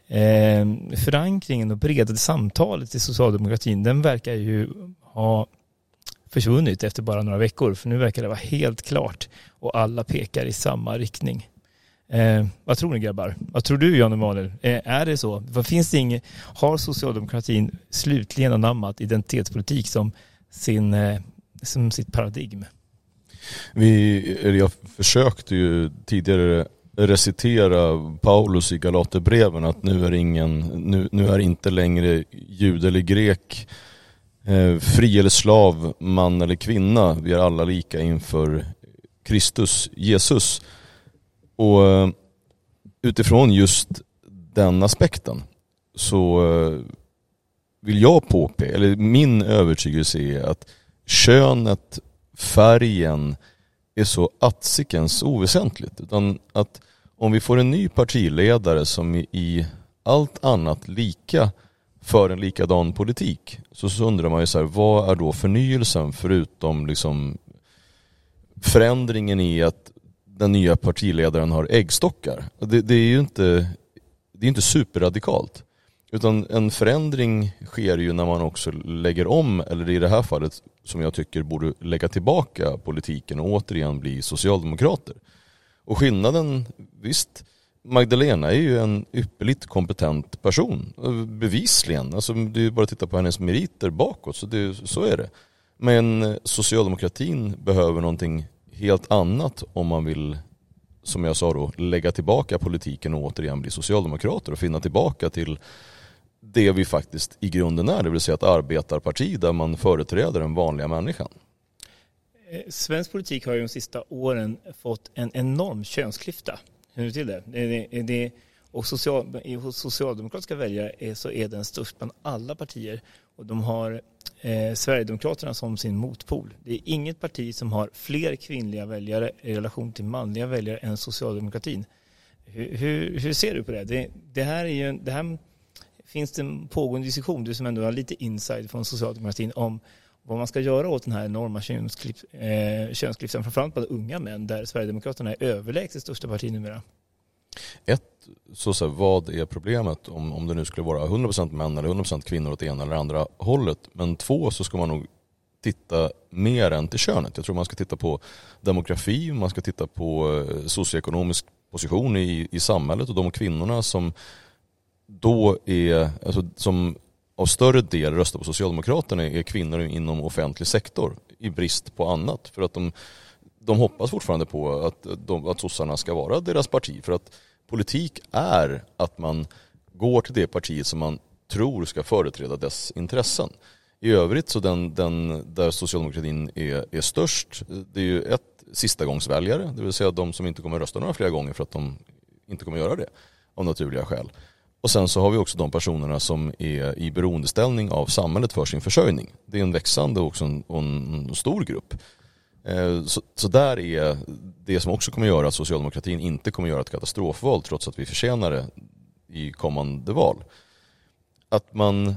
eh, förankringen och breda samtalet i socialdemokratin, den verkar ju ha försvunnit efter bara några veckor. För nu verkar det vara helt klart och alla pekar i samma riktning. Eh, vad tror ni grabbar? Vad tror du Jan Emanuel? Eh, är det så? Vad finns det inget, har socialdemokratin slutligen anammat identitetspolitik som, sin, eh, som sitt paradigm? Vi, jag försökte ju tidigare recitera Paulus i Galaterbreven att nu är, ingen, nu, nu är inte längre jude eller grek, eh, fri eller slav, man eller kvinna. Vi är alla lika inför Kristus, Jesus. Och eh, utifrån just den aspekten så eh, vill jag påpeka, eller min övertygelse är att könet, färgen är så atsikens oväsentligt. Utan att om vi får en ny partiledare som i allt annat lika för en likadan politik så, så undrar man ju så här, vad är då förnyelsen förutom liksom förändringen i att den nya partiledaren har äggstockar. Det, det är ju inte, det är inte superradikalt. Utan en förändring sker ju när man också lägger om, eller i det här fallet som jag tycker borde lägga tillbaka politiken och återigen bli socialdemokrater. Och skillnaden, visst, Magdalena är ju en ypperligt kompetent person, bevisligen. Alltså, det är bara att titta på hennes meriter bakåt, så, det, så är det. Men eh, socialdemokratin behöver någonting helt annat om man vill, som jag sa då, lägga tillbaka politiken och återigen bli socialdemokrater och finna tillbaka till det vi faktiskt i grunden är, det vill säga ett arbetarparti där man företräder den vanliga människan. Eh, svensk politik har ju de sista åren fått en enorm könsklyfta. Känner du till det? det, det, det och social, hos socialdemokratiska väljare är, så är den störst bland alla partier. Och de har eh, Sverigedemokraterna som sin motpol. Det är inget parti som har fler kvinnliga väljare i relation till manliga väljare än socialdemokratin. Hur, hur, hur ser du på det? Det, det här är ju, det här finns det en pågående diskussion, du som ändå har lite inside från socialdemokratin, om vad man ska göra åt den här enorma könsklyft, eh, könsklyftan, framförallt bland unga män, där Sverigedemokraterna är överlägset största parti numera? Ett, så, så vad är problemet om, om det nu skulle vara 100% män eller 100% kvinnor åt ena eller andra hållet? Men två, så ska man nog titta mer än till könet. Jag tror man ska titta på demografi, man ska titta på eh, socioekonomisk position i, i samhället och de kvinnorna som då är, alltså, som av större del röstar på Socialdemokraterna är kvinnor inom offentlig sektor i brist på annat. För att de, de hoppas fortfarande på att, de, att sossarna ska vara deras parti. För att politik är att man går till det partiet som man tror ska företräda dess intressen. I övrigt så den, den där socialdemokratin är, är störst, det är ju ett sistagångsväljare, det vill säga de som inte kommer rösta några fler gånger för att de inte kommer göra det av naturliga skäl. Och sen så har vi också de personerna som är i beroendeställning av samhället för sin försörjning. Det är en växande och en, en stor grupp. Eh, så, så där är det som också kommer göra att socialdemokratin inte kommer göra ett katastrofval trots att vi förtjänar det i kommande val. Att man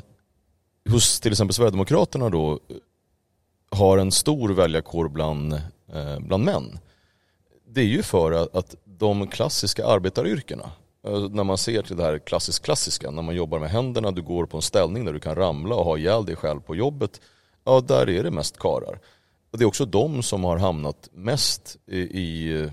hos till exempel Sverigedemokraterna då har en stor väljarkår bland, eh, bland män. Det är ju för att, att de klassiska arbetaryrkena, Eh, när man ser till det här klassiskt klassiska, när man jobbar med händerna, du går på en ställning där du kan ramla och ha ihjäl dig själv på jobbet, ja där är det mest karar. Och det är också de som har hamnat mest i, i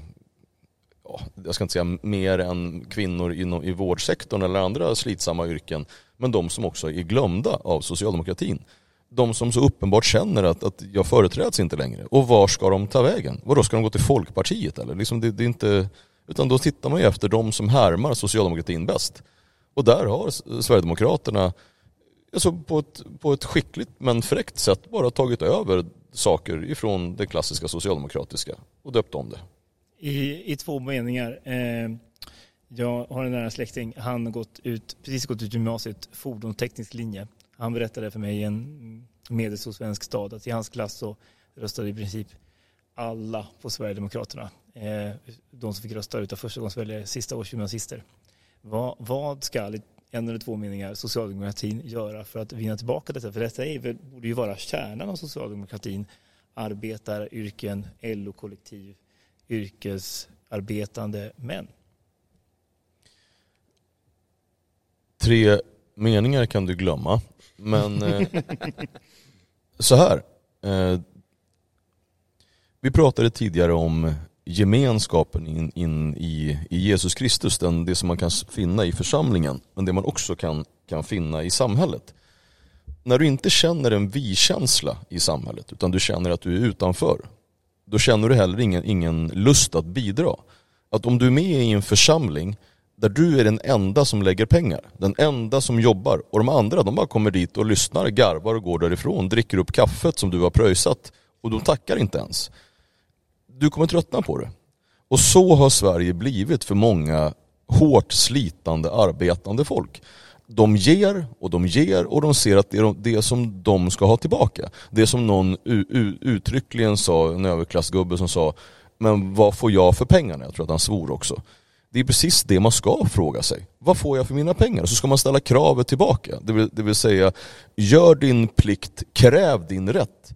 ja, jag ska inte säga mer än kvinnor inom, i vårdsektorn eller andra slitsamma yrken, men de som också är glömda av socialdemokratin. De som så uppenbart känner att, att jag företräds inte längre. Och var ska de ta vägen? Vadå, ska de gå till Folkpartiet eller? Liksom det, det är inte, utan då tittar man ju efter de som härmar socialdemokratin bäst. Och där har Sverigedemokraterna alltså på, ett, på ett skickligt men fräckt sätt bara tagit över saker ifrån det klassiska socialdemokratiska och döpt om det. I, i två meningar. Eh, jag har en nära släkting, han har gått ut, precis gått ut gymnasiet, fordonsteknisk linje. Han berättade för mig i en medelstor svensk stad att i hans klass så röstade i princip alla på Sverigedemokraterna. Eh, de som fick rösta utav förstagångsväljare, sista års gymnasister. Vad, vad ska, en eller två meningar, socialdemokratin göra för att vinna tillbaka detta? För detta är, borde ju vara kärnan av socialdemokratin. Arbetar, yrken, LO-kollektiv, yrkesarbetande män. Tre meningar kan du glömma. Men eh, <laughs> så här. Eh, vi pratade tidigare om gemenskapen in, in i, i, Jesus Kristus, den, det som man kan finna i församlingen, men det man också kan, kan finna i samhället. När du inte känner en vi-känsla i samhället, utan du känner att du är utanför, då känner du heller ingen, ingen lust att bidra. Att om du är med i en församling där du är den enda som lägger pengar, den enda som jobbar och de andra de bara kommer dit och lyssnar, garvar och går därifrån, dricker upp kaffet som du har pröjsat och de tackar inte ens. Du kommer tröttna på det. Och så har Sverige blivit för många hårt slitande arbetande folk. De ger och de ger och de ser att det är det som de ska ha tillbaka. Det som någon uttryckligen sa, en överklassgubbe som sa men vad får jag för pengarna? Jag tror att han svor också. Det är precis det man ska fråga sig. Vad får jag för mina pengar? Så ska man ställa kravet tillbaka. Det vill, det vill säga, gör din plikt, kräv din rätt.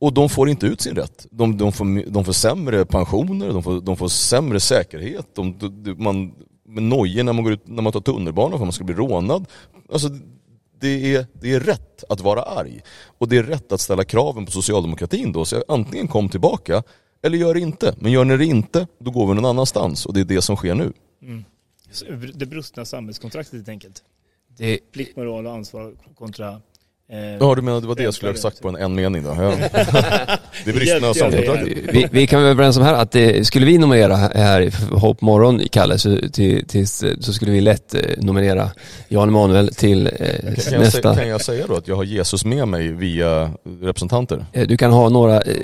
Och de får inte ut sin rätt. De, de, får, de får sämre pensioner, de får, de får sämre säkerhet. De, de, man, med nojor när man, går ut, när man tar tunnelbana för att man ska bli rånad. Alltså, det är, det är rätt att vara arg. Och det är rätt att ställa kraven på socialdemokratin då. Så antingen kom tillbaka eller gör det inte. Men gör ni det inte, då går vi någon annanstans och det är det som sker nu. Mm. Det brustna samhällskontraktet helt enkelt. Det... Plikt, moral och ansvar kontra ja du menar det var det jag skulle ha sagt på en, en mening då? <laughs> Det bristna samkontraktet. Vi, vi kan vara överens om här att det, skulle vi nominera här i Hopp Morgon, Kalle, så, till, till, så skulle vi lätt eh, nominera Jan Emanuel till eh, kan nästa. Jag, kan jag säga då att jag har Jesus med mig via representanter? Eh, du kan ha några eh,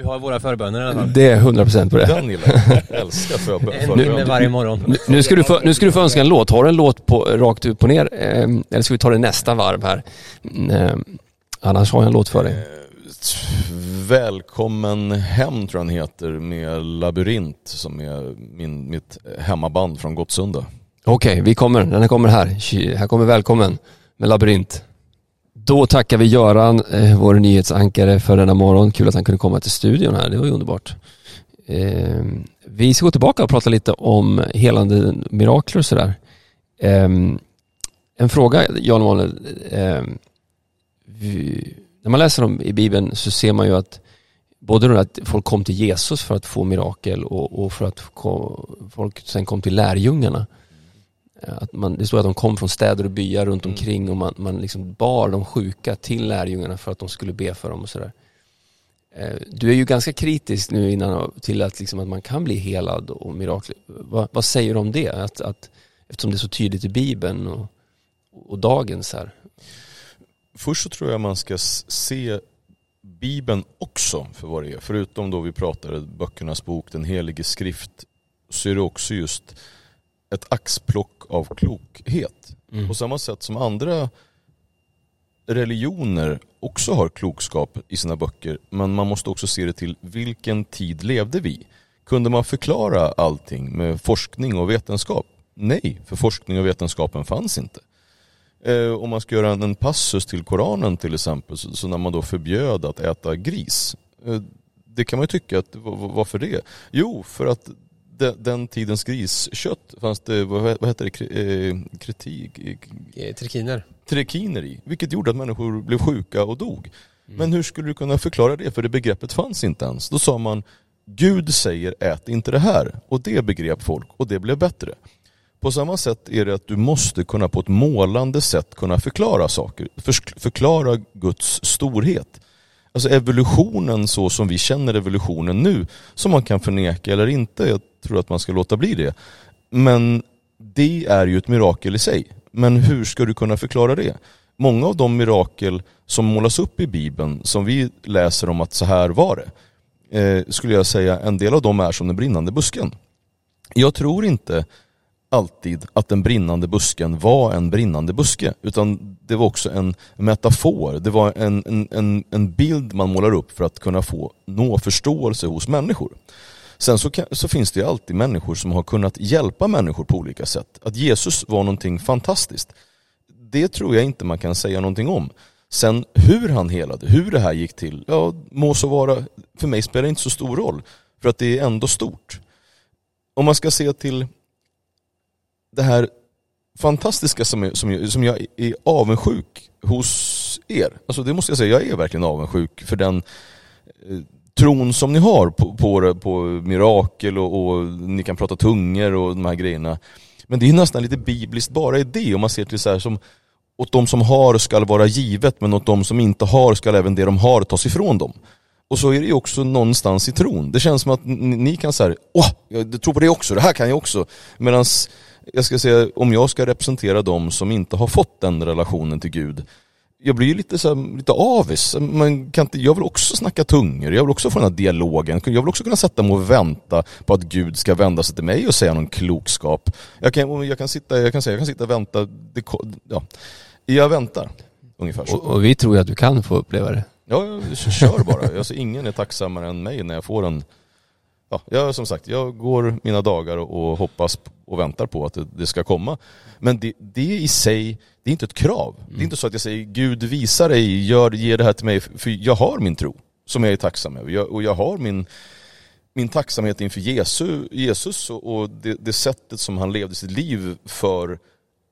du har våra förböner i alla fall. Det är 100% på det. Den gillar jag. älskar förböner. En varje morgon. Nu, nu, ska du få, nu ska du få önska en låt. Har du en låt på, rakt upp och ner? Eh, eller ska vi ta det nästa varv här? Eh, annars har jag en låt för dig. Eh, Välkommen hem tror jag den heter med Labyrint som är min, mitt hemmaband från Gottsunda. Okej, okay, vi kommer. Den här kommer här. Här kommer Välkommen med Labyrint. Då tackar vi Göran, eh, vår nyhetsankare för denna morgon. Kul att han kunde komma till studion här, det var ju underbart. Ehm, vi ska gå tillbaka och prata lite om helande mirakler och sådär. Ehm, en fråga, Jan Emanuel. Ehm, när man läser om i Bibeln så ser man ju att både att folk kom till Jesus för att få mirakel och, och för att folk sen kom till lärjungarna. Att man, det står att de kom från städer och byar runt mm. omkring och man, man liksom bar de sjuka till lärjungarna för att de skulle be för dem och sådär. Eh, du är ju ganska kritisk nu innan till att, liksom att man kan bli helad och mirakel. Vad, vad säger du om det? Att, att, eftersom det är så tydligt i Bibeln och, och dagens här. Först så tror jag man ska se Bibeln också för vad det är. Förutom då vi pratade böckernas bok, den helige skrift, så är det också just ett axplock av klokhet. Mm. På samma sätt som andra religioner också har klokskap i sina böcker men man måste också se det till vilken tid levde vi? Kunde man förklara allting med forskning och vetenskap? Nej, för forskning och vetenskapen fanns inte. Eh, om man ska göra en passus till Koranen till exempel, så, så när man då förbjöd att äta gris. Eh, det kan man ju tycka, att, varför det? Jo, för att de, den tidens griskött fanns det, vad, vad heter det, eh, kritik? Eh, trikiner. Trikiner i, vilket gjorde att människor blev sjuka och dog. Mm. Men hur skulle du kunna förklara det? För det begreppet fanns inte ens. Då sa man, Gud säger ät inte det här. Och det begrep folk och det blev bättre. På samma sätt är det att du måste kunna på ett målande sätt kunna förklara saker. Förklara Guds storhet. Alltså evolutionen så som vi känner evolutionen nu, som man kan förneka eller inte, jag tror att man ska låta bli det. Men det är ju ett mirakel i sig. Men hur ska du kunna förklara det? Många av de mirakel som målas upp i Bibeln, som vi läser om att så här var det, eh, skulle jag säga en del av dem är som den brinnande busken. Jag tror inte alltid att den brinnande busken var en brinnande buske, utan det var också en metafor, det var en, en, en, en bild man målar upp för att kunna få nå förståelse hos människor. Sen så, kan, så, finns det ju alltid människor som har kunnat hjälpa människor på olika sätt. Att Jesus var någonting fantastiskt, det tror jag inte man kan säga någonting om. Sen hur han helade, hur det här gick till, ja må så vara, för mig spelar det inte så stor roll. För att det är ändå stort. Om man ska se till det här fantastiska som jag, som, som jag är avundsjuk hos er. Alltså det måste jag säga, jag är verkligen avundsjuk för den eh, tron som ni har på, på, på mirakel och, och, ni kan prata tungor och de här grejerna. Men det är nästan lite bibliskt bara i det om man ser till så här som åt de som har skall vara givet men åt de som inte har skall även det de har tas ifrån dem. Och så är det ju också någonstans i tron. Det känns som att ni kan säga, åh, jag tror på det också, det här kan jag också. Medan jag ska säga, om jag ska representera de som inte har fått den relationen till Gud, jag blir lite, så här, lite avis. Man kan inte, jag vill också snacka tungor, jag vill också få den här dialogen. Jag vill också kunna sätta mig och vänta på att Gud ska vända sig till mig och säga någon klokskap. Jag kan, jag kan, sitta, jag kan, säga, jag kan sitta och vänta. Det, ja. Jag väntar, ungefär så. Och, och, vi tror ju att du kan få uppleva det. Ja, kör bara. Alltså, ingen är tacksammare än mig när jag får en ja, jag, som sagt, jag går mina dagar och, hoppas och väntar på att det, det ska komma. Men det, det, i sig, det är inte ett krav. Mm. Det är mm. inte så att jag säger Gud visa dig, gör, ge det här till mig, för jag har min tro som jag är tacksam över. Jag, och jag har min, min tacksamhet inför Jesus, Jesus och, och det, det sättet som han levde sitt liv för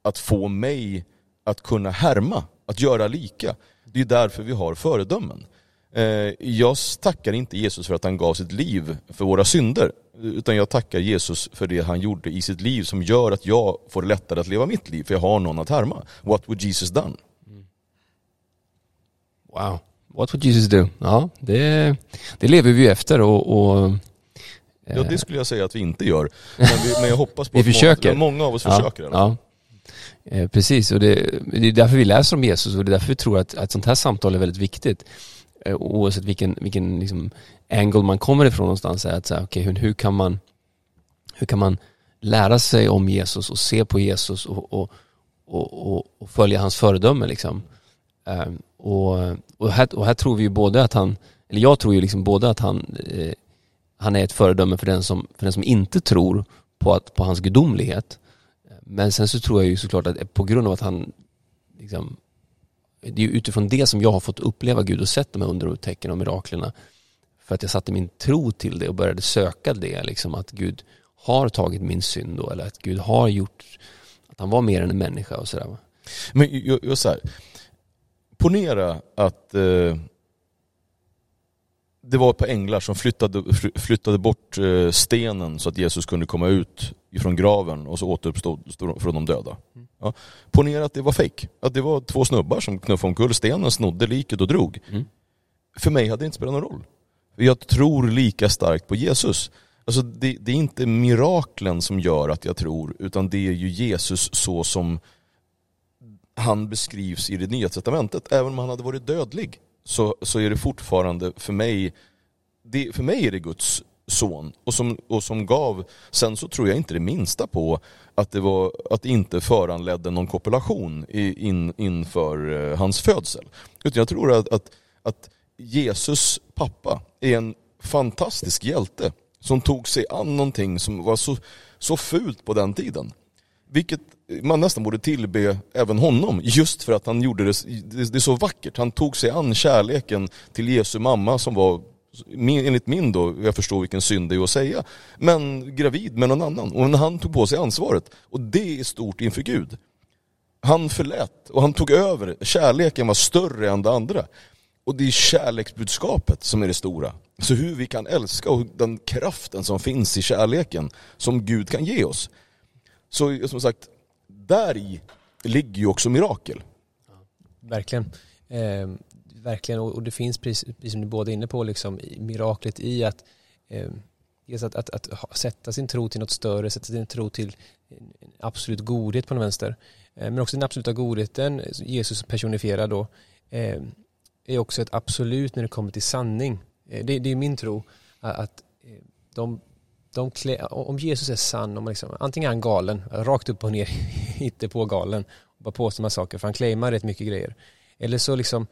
att få mig att kunna härma, att göra lika. Det är därför vi har föredömen. Eh, jag tackar inte Jesus för att han gav sitt liv för våra synder, utan jag tackar Jesus för det han gjorde i sitt liv som gör att jag får lättare att leva mitt liv, för jag har någon att härma. What would Jesus done? Wow, what would Jesus do? Ja, det, det lever vi efter och, och Ja det skulle jag säga att vi inte gör. Men, vi, men jag hoppas på <laughs> vi att försöker. Många, många av oss ja, försöker. Ja. Eh, precis, och det, det, är därför vi läser om Jesus och det är därför vi tror att, att sånt här samtal är väldigt viktigt. Eh, oavsett vilken, vilken liksom angle man kommer ifrån någonstans, är att säga, okay, hur, hur, kan man, hur kan man lära sig om Jesus och se på Jesus och, och, och, och följa hans föredöme liksom. Um, och, och, här, och här tror vi ju både att han, eller jag tror ju liksom både att han, eh, han är ett föredöme för den som, för den som inte tror på, att, på hans gudomlighet. Men sen så tror jag ju såklart att på grund av att han liksom det är utifrån det som jag har fått uppleva Gud och sett de här under och tecken och miraklerna. För att jag satte min tro till det och började söka det, liksom att Gud har tagit min synd då, eller att Gud har gjort, att han var mer än en människa och sådär. Men just så här, ponera att eh, det var ett par änglar som flyttade, flyttade bort eh, stenen så att Jesus kunde komma ut ifrån graven och så återuppstod från de döda. Ja. Ponera att det var fejk. Att det var två snubbar som knuffade omkull stenen, snodde liket och drog. Mm. För mig hade det inte spelat någon roll. Jag tror lika starkt på Jesus. Alltså det, det, är inte miraklen som gör att jag tror, utan det är ju Jesus så som han beskrivs i det nya testamentet. Även om han hade varit dödlig så, så är det fortfarande för mig, det, för mig är det Guds son och som, och som gav, sen så tror jag inte det minsta på att det, var, att det inte föranledde någon kopulation i, in, inför eh, hans födsel. Utan jag tror att, att, att Jesus pappa är en fantastisk hjälte som tog sig an någonting som var så, så fult på den tiden. Vilket man nästan borde tillbe även honom, just för att han gjorde det, det är så vackert. Han tog sig an kärleken till Jesu mamma som var, enligt min då, jag förstår vilken synd det är att säga, men gravid med någon annan. Och han tog på sig ansvaret. Och det är stort inför Gud. Han förlät och han tog över. Kärleken var större än det andra. Och det är kärleksbudskapet som är det stora. Så hur vi kan älska och den kraften som finns i kärleken som Gud kan ge oss. Så som sagt, där i ligger ju också mirakel. Verkligen. Eh, verkligen, och, och, det finns precis, precis som ni båda är inne på, liksom, miraklet i att eh, att, att, att, att, sätta sin tro till något större, sätta sin tro till en absolut godhet på den vänster. Eh, men också den absoluta godheten, Jesus personifierad då, eh, är också ett absolut när det kommer till sanning. Eh, det, det är min tro att eh, de, de klä, om Jesus är sann, om liksom, antingen är han galen, rakt upp och ner, <laughs> inte på galen, och bara påstår man saker, för han claimar rätt mycket grejer. Eller så liksom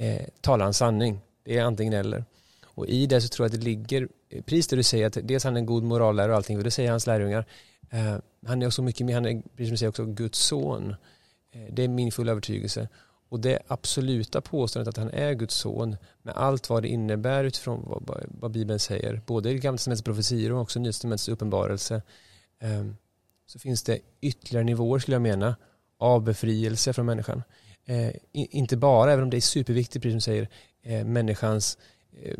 eh, talar han sanning. Det är antingen eller. Och i det så tror jag att det ligger, eh, precis det du säger, att dels han är en god morallärare och allting, och det säger hans lärjungar. Eh, han är också mycket mer, han är, precis som du säger, också Guds son. Eh, det är min fulla övertygelse. Och det absoluta påståendet att han är Guds son med allt vad det innebär utifrån vad, vad Bibeln säger, både i Gamla testamentets profetior och också Nya testamentets uppenbarelse, eh, så finns det ytterligare nivåer skulle jag mena av befrielse från människan. Eh, inte bara, även om det är superviktigt, precis som du säger, eh, människans eh,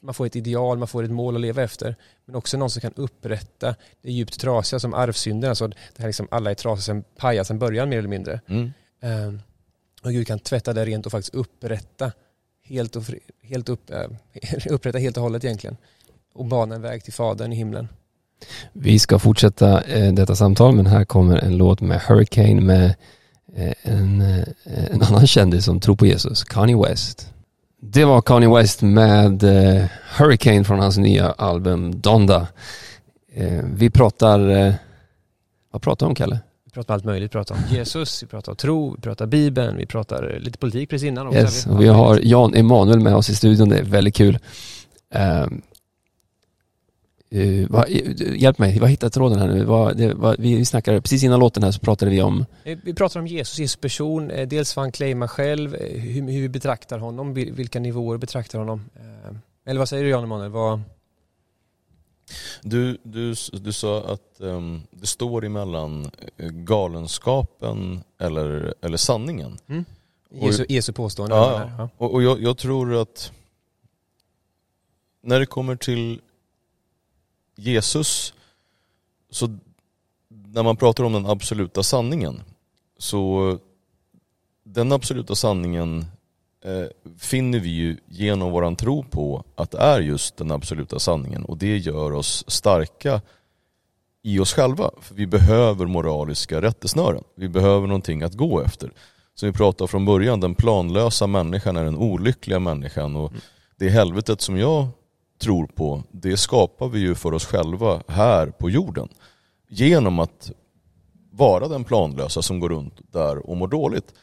man får ett ideal, man får ett mål att leva efter. Men också någon som kan upprätta det djupt trasiga som arvsynden. Alltså det här liksom alla är trasiga sen pajar sen början mer eller mindre. Mm. Ehm, och Gud kan tvätta det rent och faktiskt upprätta helt och, helt upp, äh, <laughs> upprätta helt och hållet egentligen. Och bana en väg till Fadern i himlen. Vi ska fortsätta eh, detta samtal men här kommer en låt med Hurricane med eh, en, eh, en <laughs> annan kändis som tror på Jesus, Kanye West. Det var Kanye West med eh, Hurricane från hans nya album Donda. Eh, vi pratar, eh, vad pratar vi om Kalle? Vi pratar allt möjligt, vi pratar om Jesus, vi pratar tro, vi pratar Bibeln, vi pratar lite politik precis innan också. Yes, och vi har Jan Emanuel med oss i studion, det är väldigt kul. Uh, va, hjälp mig, vad hittar tråden här nu? Va, det, va, vi snackade, precis innan låten här så pratade vi om Vi pratar om Jesus, Jesus person, dels vad han claimar själv, hur, hur vi betraktar honom, vilka nivåer vi betraktar honom. Uh, eller vad säger du Jan Emanuel? Vad, du, du, du sa att um, det står emellan eh, galenskapen eller, eller sanningen. Mm. Jesu, Jesu påstående. Ja, ja. Och, och jag, jag, tror att när det kommer till Jesus, så när man pratar om den absoluta sanningen, så den absoluta sanningen eh, finner vi ju genom våran tro på att det är just den absoluta sanningen och det gör oss starka i oss själva. För vi behöver moraliska rättesnören. Vi behöver någonting att gå efter. Som vi pratade från början, den planlösa människan är den olyckliga människan och mm. det helvetet som jag tror på, det skapar vi ju för oss själva här på jorden. Genom att vara den planlösa som går runt där och mår dåligt.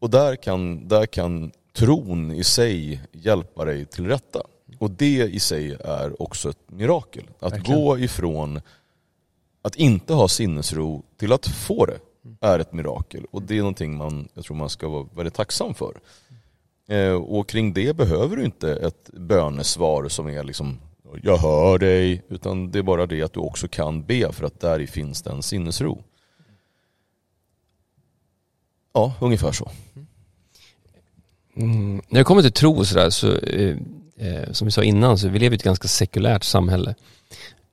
Och där kan, där kan tron i sig hjälpa dig till rätta. Och det i sig är också ett mirakel. Att Verkligen. gå ifrån att inte ha sinnesro till att få det är ett mirakel. Och det är någonting man, jag tror man ska vara väldigt tacksam för. Eh, och kring det behöver du inte ett bönesvar som är liksom jag hör dig, utan det är bara det att du också kan be för att där finns det en sinnesro. Ja, ungefär så. Mm. När det kommer till tro och sådär så, eh, eh, som vi sa innan, så vi lever i ett ganska sekulärt samhälle.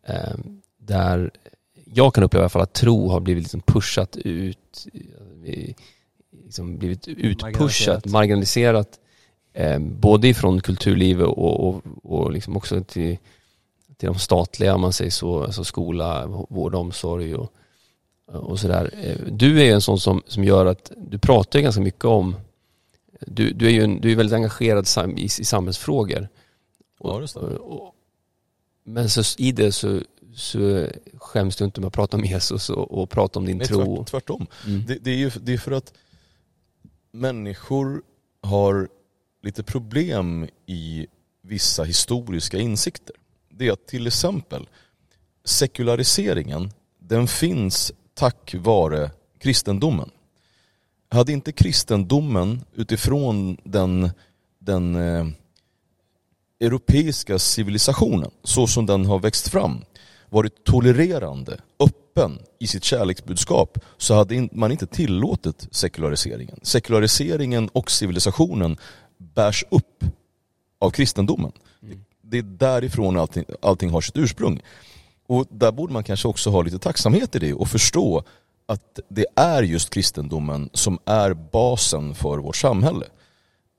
Eh, där jag kan uppleva i alla fall att tro har blivit liksom pushat ut, liksom blivit utpushat, marginaliserat, marginaliserat eh, både ifrån kulturlivet och, och, och liksom också till, till de statliga, om man säger så, alltså skola, vård och omsorg och, och sådär. Eh, du är en sån som, som gör att du pratar ganska mycket om du, du är ju en, du är väldigt engagerad i, i samhällsfrågor. Och, ja, och, Men så, i det så, så skäms du inte med att prata om Jesus och, och prata om din Nej, tro. tvärt, tvärtom. Mm. Det, det, är ju det är för att människor har lite problem i vissa historiska insikter. Det är att till exempel sekulariseringen, den finns tack vare kristendomen. Hade inte kristendomen utifrån den, den eh, europeiska civilisationen, så som den har växt fram, varit tolererande, öppen i sitt kärleksbudskap så hade man inte tillåtit sekulariseringen. Sekulariseringen och civilisationen bärs upp av kristendomen. Det är därifrån allting, allting har sitt ursprung. Och där borde man kanske också ha lite tacksamhet i det och förstå att det är just kristendomen som är basen för vårt samhälle.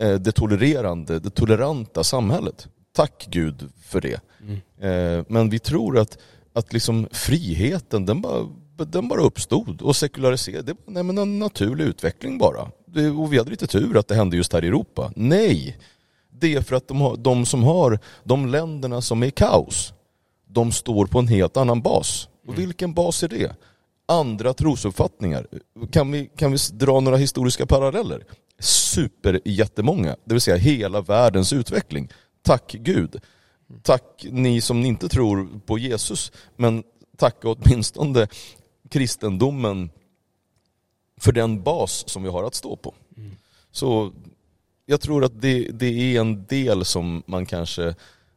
Eh, det tolererande, det toleranta samhället. Tack Gud för det. Mm. Men vi tror att, att liksom friheten den bara, den bara uppstod och sekularisering, Det var nej, men en naturlig utveckling bara. Det, och vi hade lite tur att det hände just här i Europa. Nej! Det är för att de, har, de som har de länderna som är i kaos, de står på en helt annan bas. Och vilken bas är det? Andra trosuppfattningar. Kan vi, kan vi dra några historiska paralleller? Super jättemånga. Det vill säga hela världens utveckling. Tack Gud. Tack ni som inte tror på Jesus, men tacka åtminstone kristendomen för den bas som vi har att stå på. Så jag tror att det, det är en del som man kanske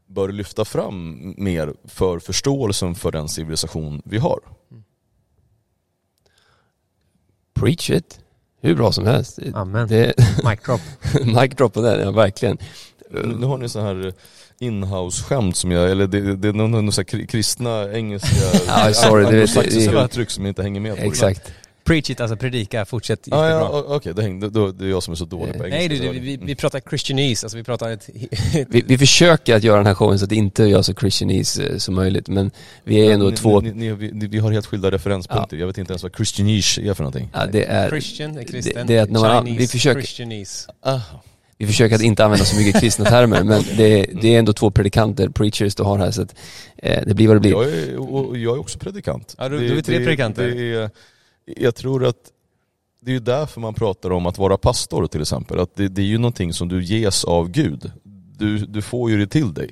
bör lyfta fram mer för förståelsen för den civilisation vi har. Preach it. Hur bra som helst. Amen. Det, <laughs> Mic drop. <laughs> mic drop på den, ja verkligen. Nu har ni så här inhouse-skämt som jag, eller det, det är någon, någon så här kri- kristna engelska <laughs> Ja, sorry, det vet- anglosaxiska det- uttryck som jag inte hänger med på. Exakt. Preach it, alltså predika, fortsätt Ah, ja, okej, det, hängde- då, det är jag som är så dålig på engelska. Nej du, du vi, vi pratar christianese, alltså vi pratar <laughs> ett... Vi, vi försöker att göra den här showen så att det inte gör så christianese eh, som möjligt men vi är ändå ni, två, Ni, ni, vi, vi har helt skilda referenspunkter. Jag vet inte ens vad christianish är för någonting. ja, det är, Christian är kristen, det är att när man- Chinese, vi försöker- Christianese. Aha. vi försöker att inte använda så mycket kristna termer men det, det är ändå två predikanter, preachers du har här så att eh, det blir vad det blir. Jag är, och jag är också predikant. Ja, du- du är tre predikanter. Det är, jag tror att det är ju därför man pratar om att vara pastor till exempel. Att det, det är ju någonting som du ges av Gud. Du, du får ju det till dig.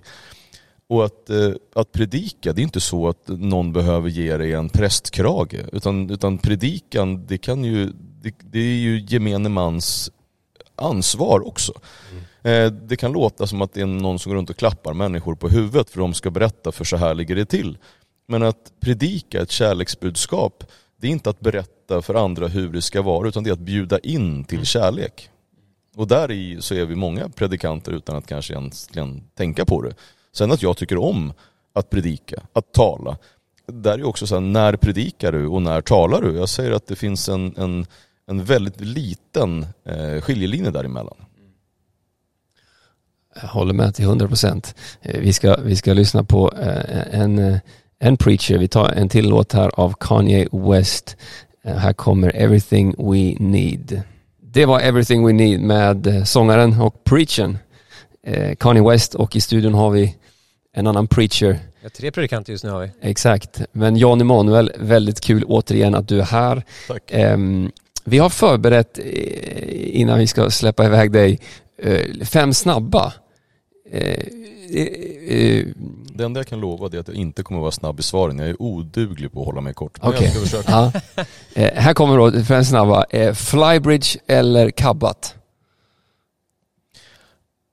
Och att, eh, att predika, det är inte så att någon behöver ge dig en prästkrage. Utan, utan predikan, det, kan ju, det, det är ju gemene mans ansvar också. Eh, Det kan låta som att det är någon som går runt och klappar människor på huvudet för de ska berätta för så här ligger det till. Men att predika ett kärleksbudskap, det är inte att berätta för andra hur det ska vara utan det är att bjuda in till kärlek. Och där i så är vi många predikanter utan att kanske egentligen tänka på det. Sen att jag tycker om att predika, att tala. Där är också så här, när predikar du och när talar du? Jag säger att det finns en, en, en väldigt liten eh, skiljelinje däremellan. Jag håller med till 100 procent. Vi ska, vi ska lyssna på eh, en, en preacher. Vi tar en till låt här av Kanye West. Eh, Här kommer Everything We Need. Det var Everything We Need med eh, sångaren och preachern eh, Kanye West och i studion har vi en annan preacher. Ja, tre predikanter just nu har vi. Exakt. Men Jan Emanuel, väldigt kul återigen att du är här. Tack. Ehm, vi har förberett, innan vi ska släppa iväg dig, fem snabba. Eh, eh, eh, Det enda jag kan lova är att jag inte kommer vara snabb i svaren. Jag är oduglig på att hålla mig kort. Men Okej. jag ska försöka. ja. här kommer då fem snabba. Eh, flybridge eller kabbat?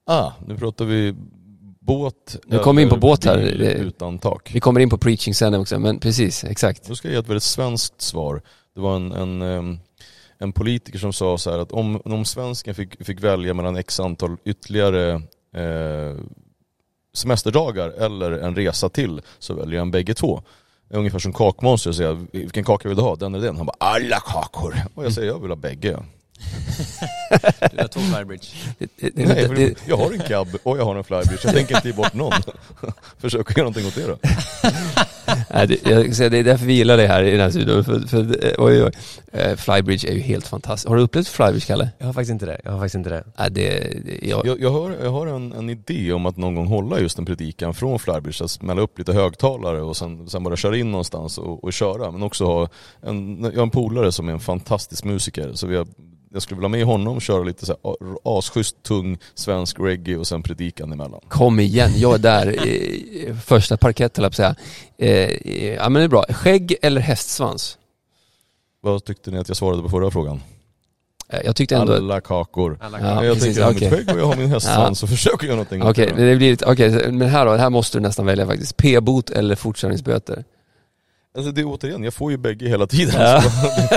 Ah, nu pratar vi båt. Nu kommer in på båt här. Utan tak. Vi kommer in på preaching sen också, men precis, exakt. Då ska jag ge ett väldigt svenskt svar. Det var en, en, en politiker som sa så här att om, om svensken fick, fick välja mellan x antal ytterligare eh, semesterdagar eller en resa till så väljer han bägge två. Ungefär som kakmonster säger vilken kaka vill du ha? Den eller den? Han bara alla kakor. Och jag säger jag vill ha bägge. <laughs> Du har två flybridge. Nej, för jag har en cab och jag har en flybridge. Jag tänker inte ge bort någon. <laughs> Försök göra någonting åt det då. Nej, det, jag säga, det är därför vi gillar det här i den här studion. För, för, eh, oj, oj. Eh, Flybridge är ju helt fantastiskt. Har du upplevt Flybridge, Kalle? Jag har faktiskt inte det. Jag har faktiskt inte det. Nej, det, det, jag, Jag, jag har, jag har en, en idé om att någon gång hålla just en predikan från Flybridge, att smälla upp lite högtalare och sen, sen bara köra in någonstans och, och köra. Men också ha en, jag har en polare som är en fantastisk musiker, så vi har, jag skulle vilja ha med honom, köra lite så här asschysst tung svensk reggae och sen predikan emellan. Kom igen, jag är där i första parkett, höll jag på att säga. Eh, ja men det är bra. Skägg eller hästsvans? Vad tyckte ni att jag svarade på förra frågan? Eh, Jag tyckte ändå... Alla kakor. Alla Ja, jag precis, tänker, okej. mitt skägg och jag har min hästsvans så försöker jag någonting. Okej, det då. det blir okej, men här då, här måste du nästan välja faktiskt. P-bot eller fortkörningsböter? Alltså det är återigen, jag får ju bägge hela tiden. Ja.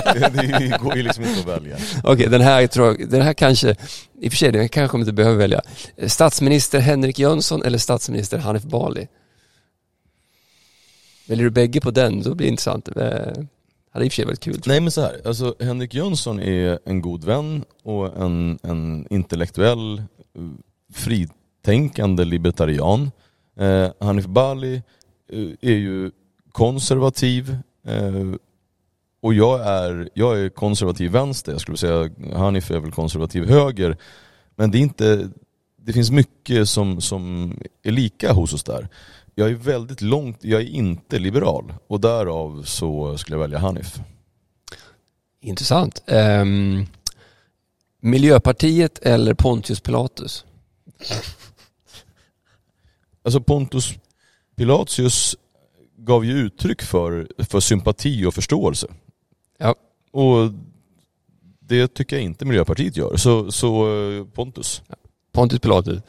<laughs> Det, det, det går ju liksom inte att välja. Okej, den här tror jag, den här kanske, i och för sig den kanske man inte behöver välja. Statsminister Henrik Jönsson eller statsminister Hanif Bali? Väljer du bägge på den, då blir det intressant. Eh, hade i och för sig varit kul. Nej men så här, alltså Henrik Jönsson är en god vän och en, en intellektuell, fritänkande libertarian. Eh, Hanif Bali eh, är ju konservativ eh, och jag är, jag är konservativ vänster. Jag skulle säga Hanif är väl konservativ höger. Men det är inte, det finns mycket som, som är lika hos oss där. Jag är väldigt långt, jag är inte liberal och därav så skulle jag välja Hanif. Intressant. Ehm, Miljöpartiet eller Pontius Pilatus? Alltså Pontus Pilatius gav ju uttryck för, för sympati och förståelse. Ja. Och det tycker jag inte Miljöpartiet gör. Så, så eh, Pontus. Pontius Pilatus.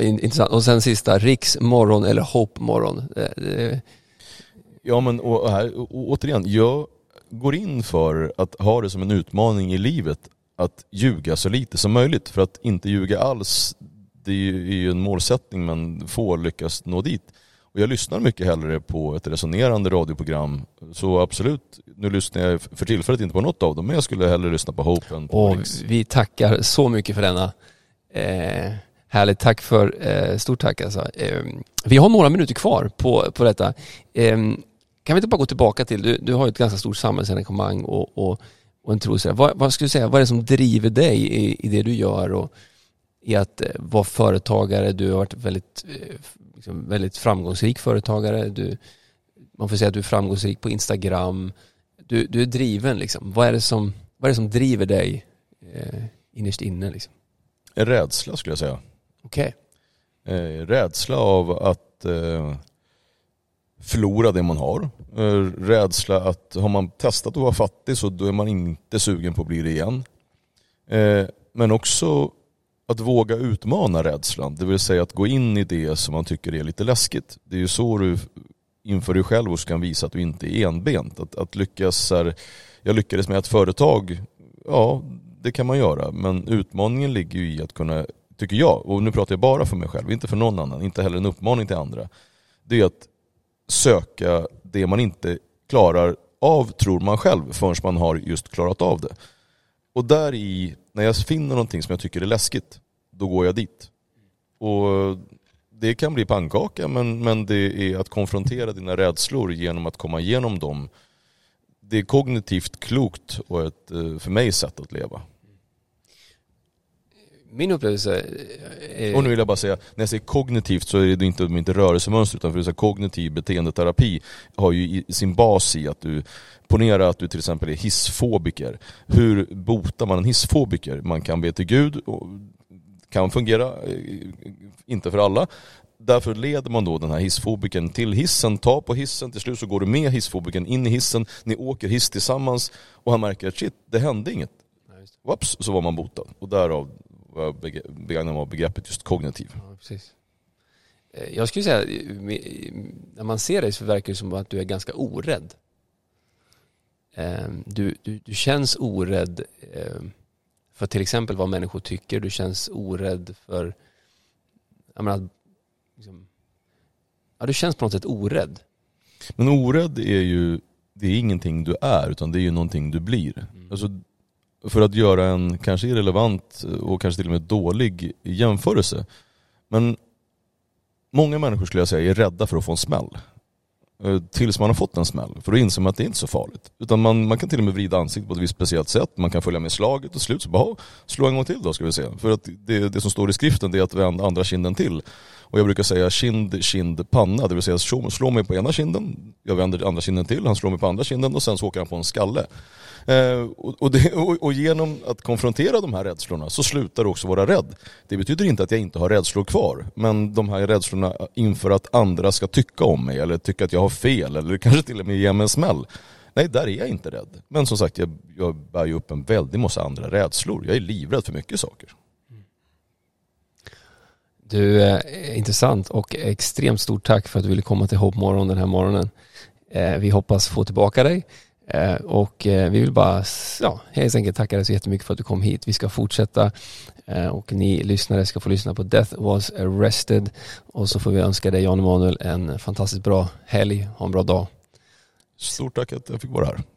Intressant. Och sen sista, Riks morgon eller Hope morgon? Eh, det- Ja men och här, och, återigen, jag går in för att ha det som en utmaning i livet att ljuga så lite som möjligt. För att inte ljuga alls, det är ju är ju en målsättning men få lyckas nå dit. Och jag lyssnar mycket hellre på ett resonerande radioprogram. Så absolut, nu lyssnar jag för tillfället inte på något av dem, men jag skulle hellre lyssna på Hope än på Och Riks. vi tackar så mycket för denna. Eh, härligt, tack för, eh, stort tack alltså. Eh, vi har några minuter kvar på, på detta. Eh, kan vi inte bara gå tillbaka till, du, du har ju ett ganska stort samhällsengagemang och, och, och en tro. Vad, vad skulle du säga, vad är det som driver dig i, i det du gör och i att eh, vara företagare? Du har varit väldigt, eh, liksom, väldigt framgångsrik företagare. Du, man får säga att du är framgångsrik på Instagram. Du, du är driven liksom. Vad är det som, vad är det som driver dig eh, innerst inne liksom? Rädsla skulle jag säga. Okej. Eh, rädsla av att eh, förlora det man har. Eh, rädsla att har man testat att vara fattig så då är man inte sugen på att bli det igen. Eh, men också att våga utmana rädslan, det vill säga att gå in i det som man tycker är lite läskigt. Det är ju så du inför dig själv och kan visa att du inte är enbent. Att, att lyckas, här, jag lyckades med ett företag, ja det kan man göra, men utmaningen ligger ju i att kunna, tycker jag, och nu pratar jag bara för mig själv, inte för någon annan, inte heller en uppmaning till andra, det är att söka det man inte klarar av, tror man själv, förrän man har just klarat av det. Och där i, när jag finner någonting som jag tycker är läskigt, då går jag dit. Och det kan bli pannkaka, men, men det är att konfrontera dina rädslor genom att komma igenom dem. Det är kognitivt klokt och ett, eh, för mig, sätt att leva. Min upplevelse är... Och nu vill jag bara säga, när jag säger kognitivt så är det inte, inte rörelsemönster utan för så här, kognitiv beteendeterapi har ju sin bas i att du, ponera att du till exempel är hissfobiker. Hur botar man en hissfobiker? Man kan be till Gud, och kan fungera, eh, inte för alla. Därför leder man då den här hissfobikern till hissen, tar på hissen, till slut så går du med hissfobikern in i hissen, ni åker hiss tillsammans och han märker att shit, det hände inget. Det. Whoops, så var man botad. Och därav jag beg- begagnar mig av begreppet just kognitiv. Ja, precis. Eh, Jag skulle säga, när man ser dig så verkar det som att du är ganska orädd. Eh, Du, du, du känns orädd eh, för till exempel vad människor tycker. Du känns orädd för, jag menar, liksom, ja, du känns på något sätt orädd. Men orädd är ju, det är ingenting du är utan det är ju någonting du blir. Alltså, för att göra en kanske irrelevant och kanske till och med dålig jämförelse. Men många människor skulle jag säga är rädda för att få en smäll. Eh, tills man har fått en smäll. För då inser man att det är inte så farligt. Utan man, man kan till och med vrida ansiktet på ett visst speciellt sätt. Man kan följa med slaget och slut så bara, slå en gång till då ska vi se. För att det, det som står i skriften det är att vända andra kinden till. Och jag brukar säga kind, kind, panna. Det vill säga slå, slå mig på ena kinden, jag vänder andra kinden till, han slår mig på andra kinden och sen så åker han på en skalle. Eh, och, och, det, och, och, genom att konfrontera de här rädslorna så slutar du också vara rädd. Det betyder inte att jag inte har rädslor kvar, men de här rädslorna inför att andra ska tycka om mig eller tycka att jag har fel eller <laughs> kanske till och med ge mig en smäll. Nej, där är jag inte rädd. Men som sagt, jag, jag bär ju upp en väldig massa andra rädslor. Jag är livrädd för mycket saker. Du, eh, intressant och extremt stort tack för att du ville komma till Hoppmorgon den här morgonen. Eh, vi hoppas få tillbaka dig Eh, och eh, vi vill bara ja, helt enkelt tacka dig så jättemycket för att du kom hit. Vi ska fortsätta eh, och ni lyssnare ska få lyssna på Death Was Arrested och så får vi önska dig Jan Emanuel en fantastiskt bra helg. Ha en bra dag. Stort tack att jag fick vara här.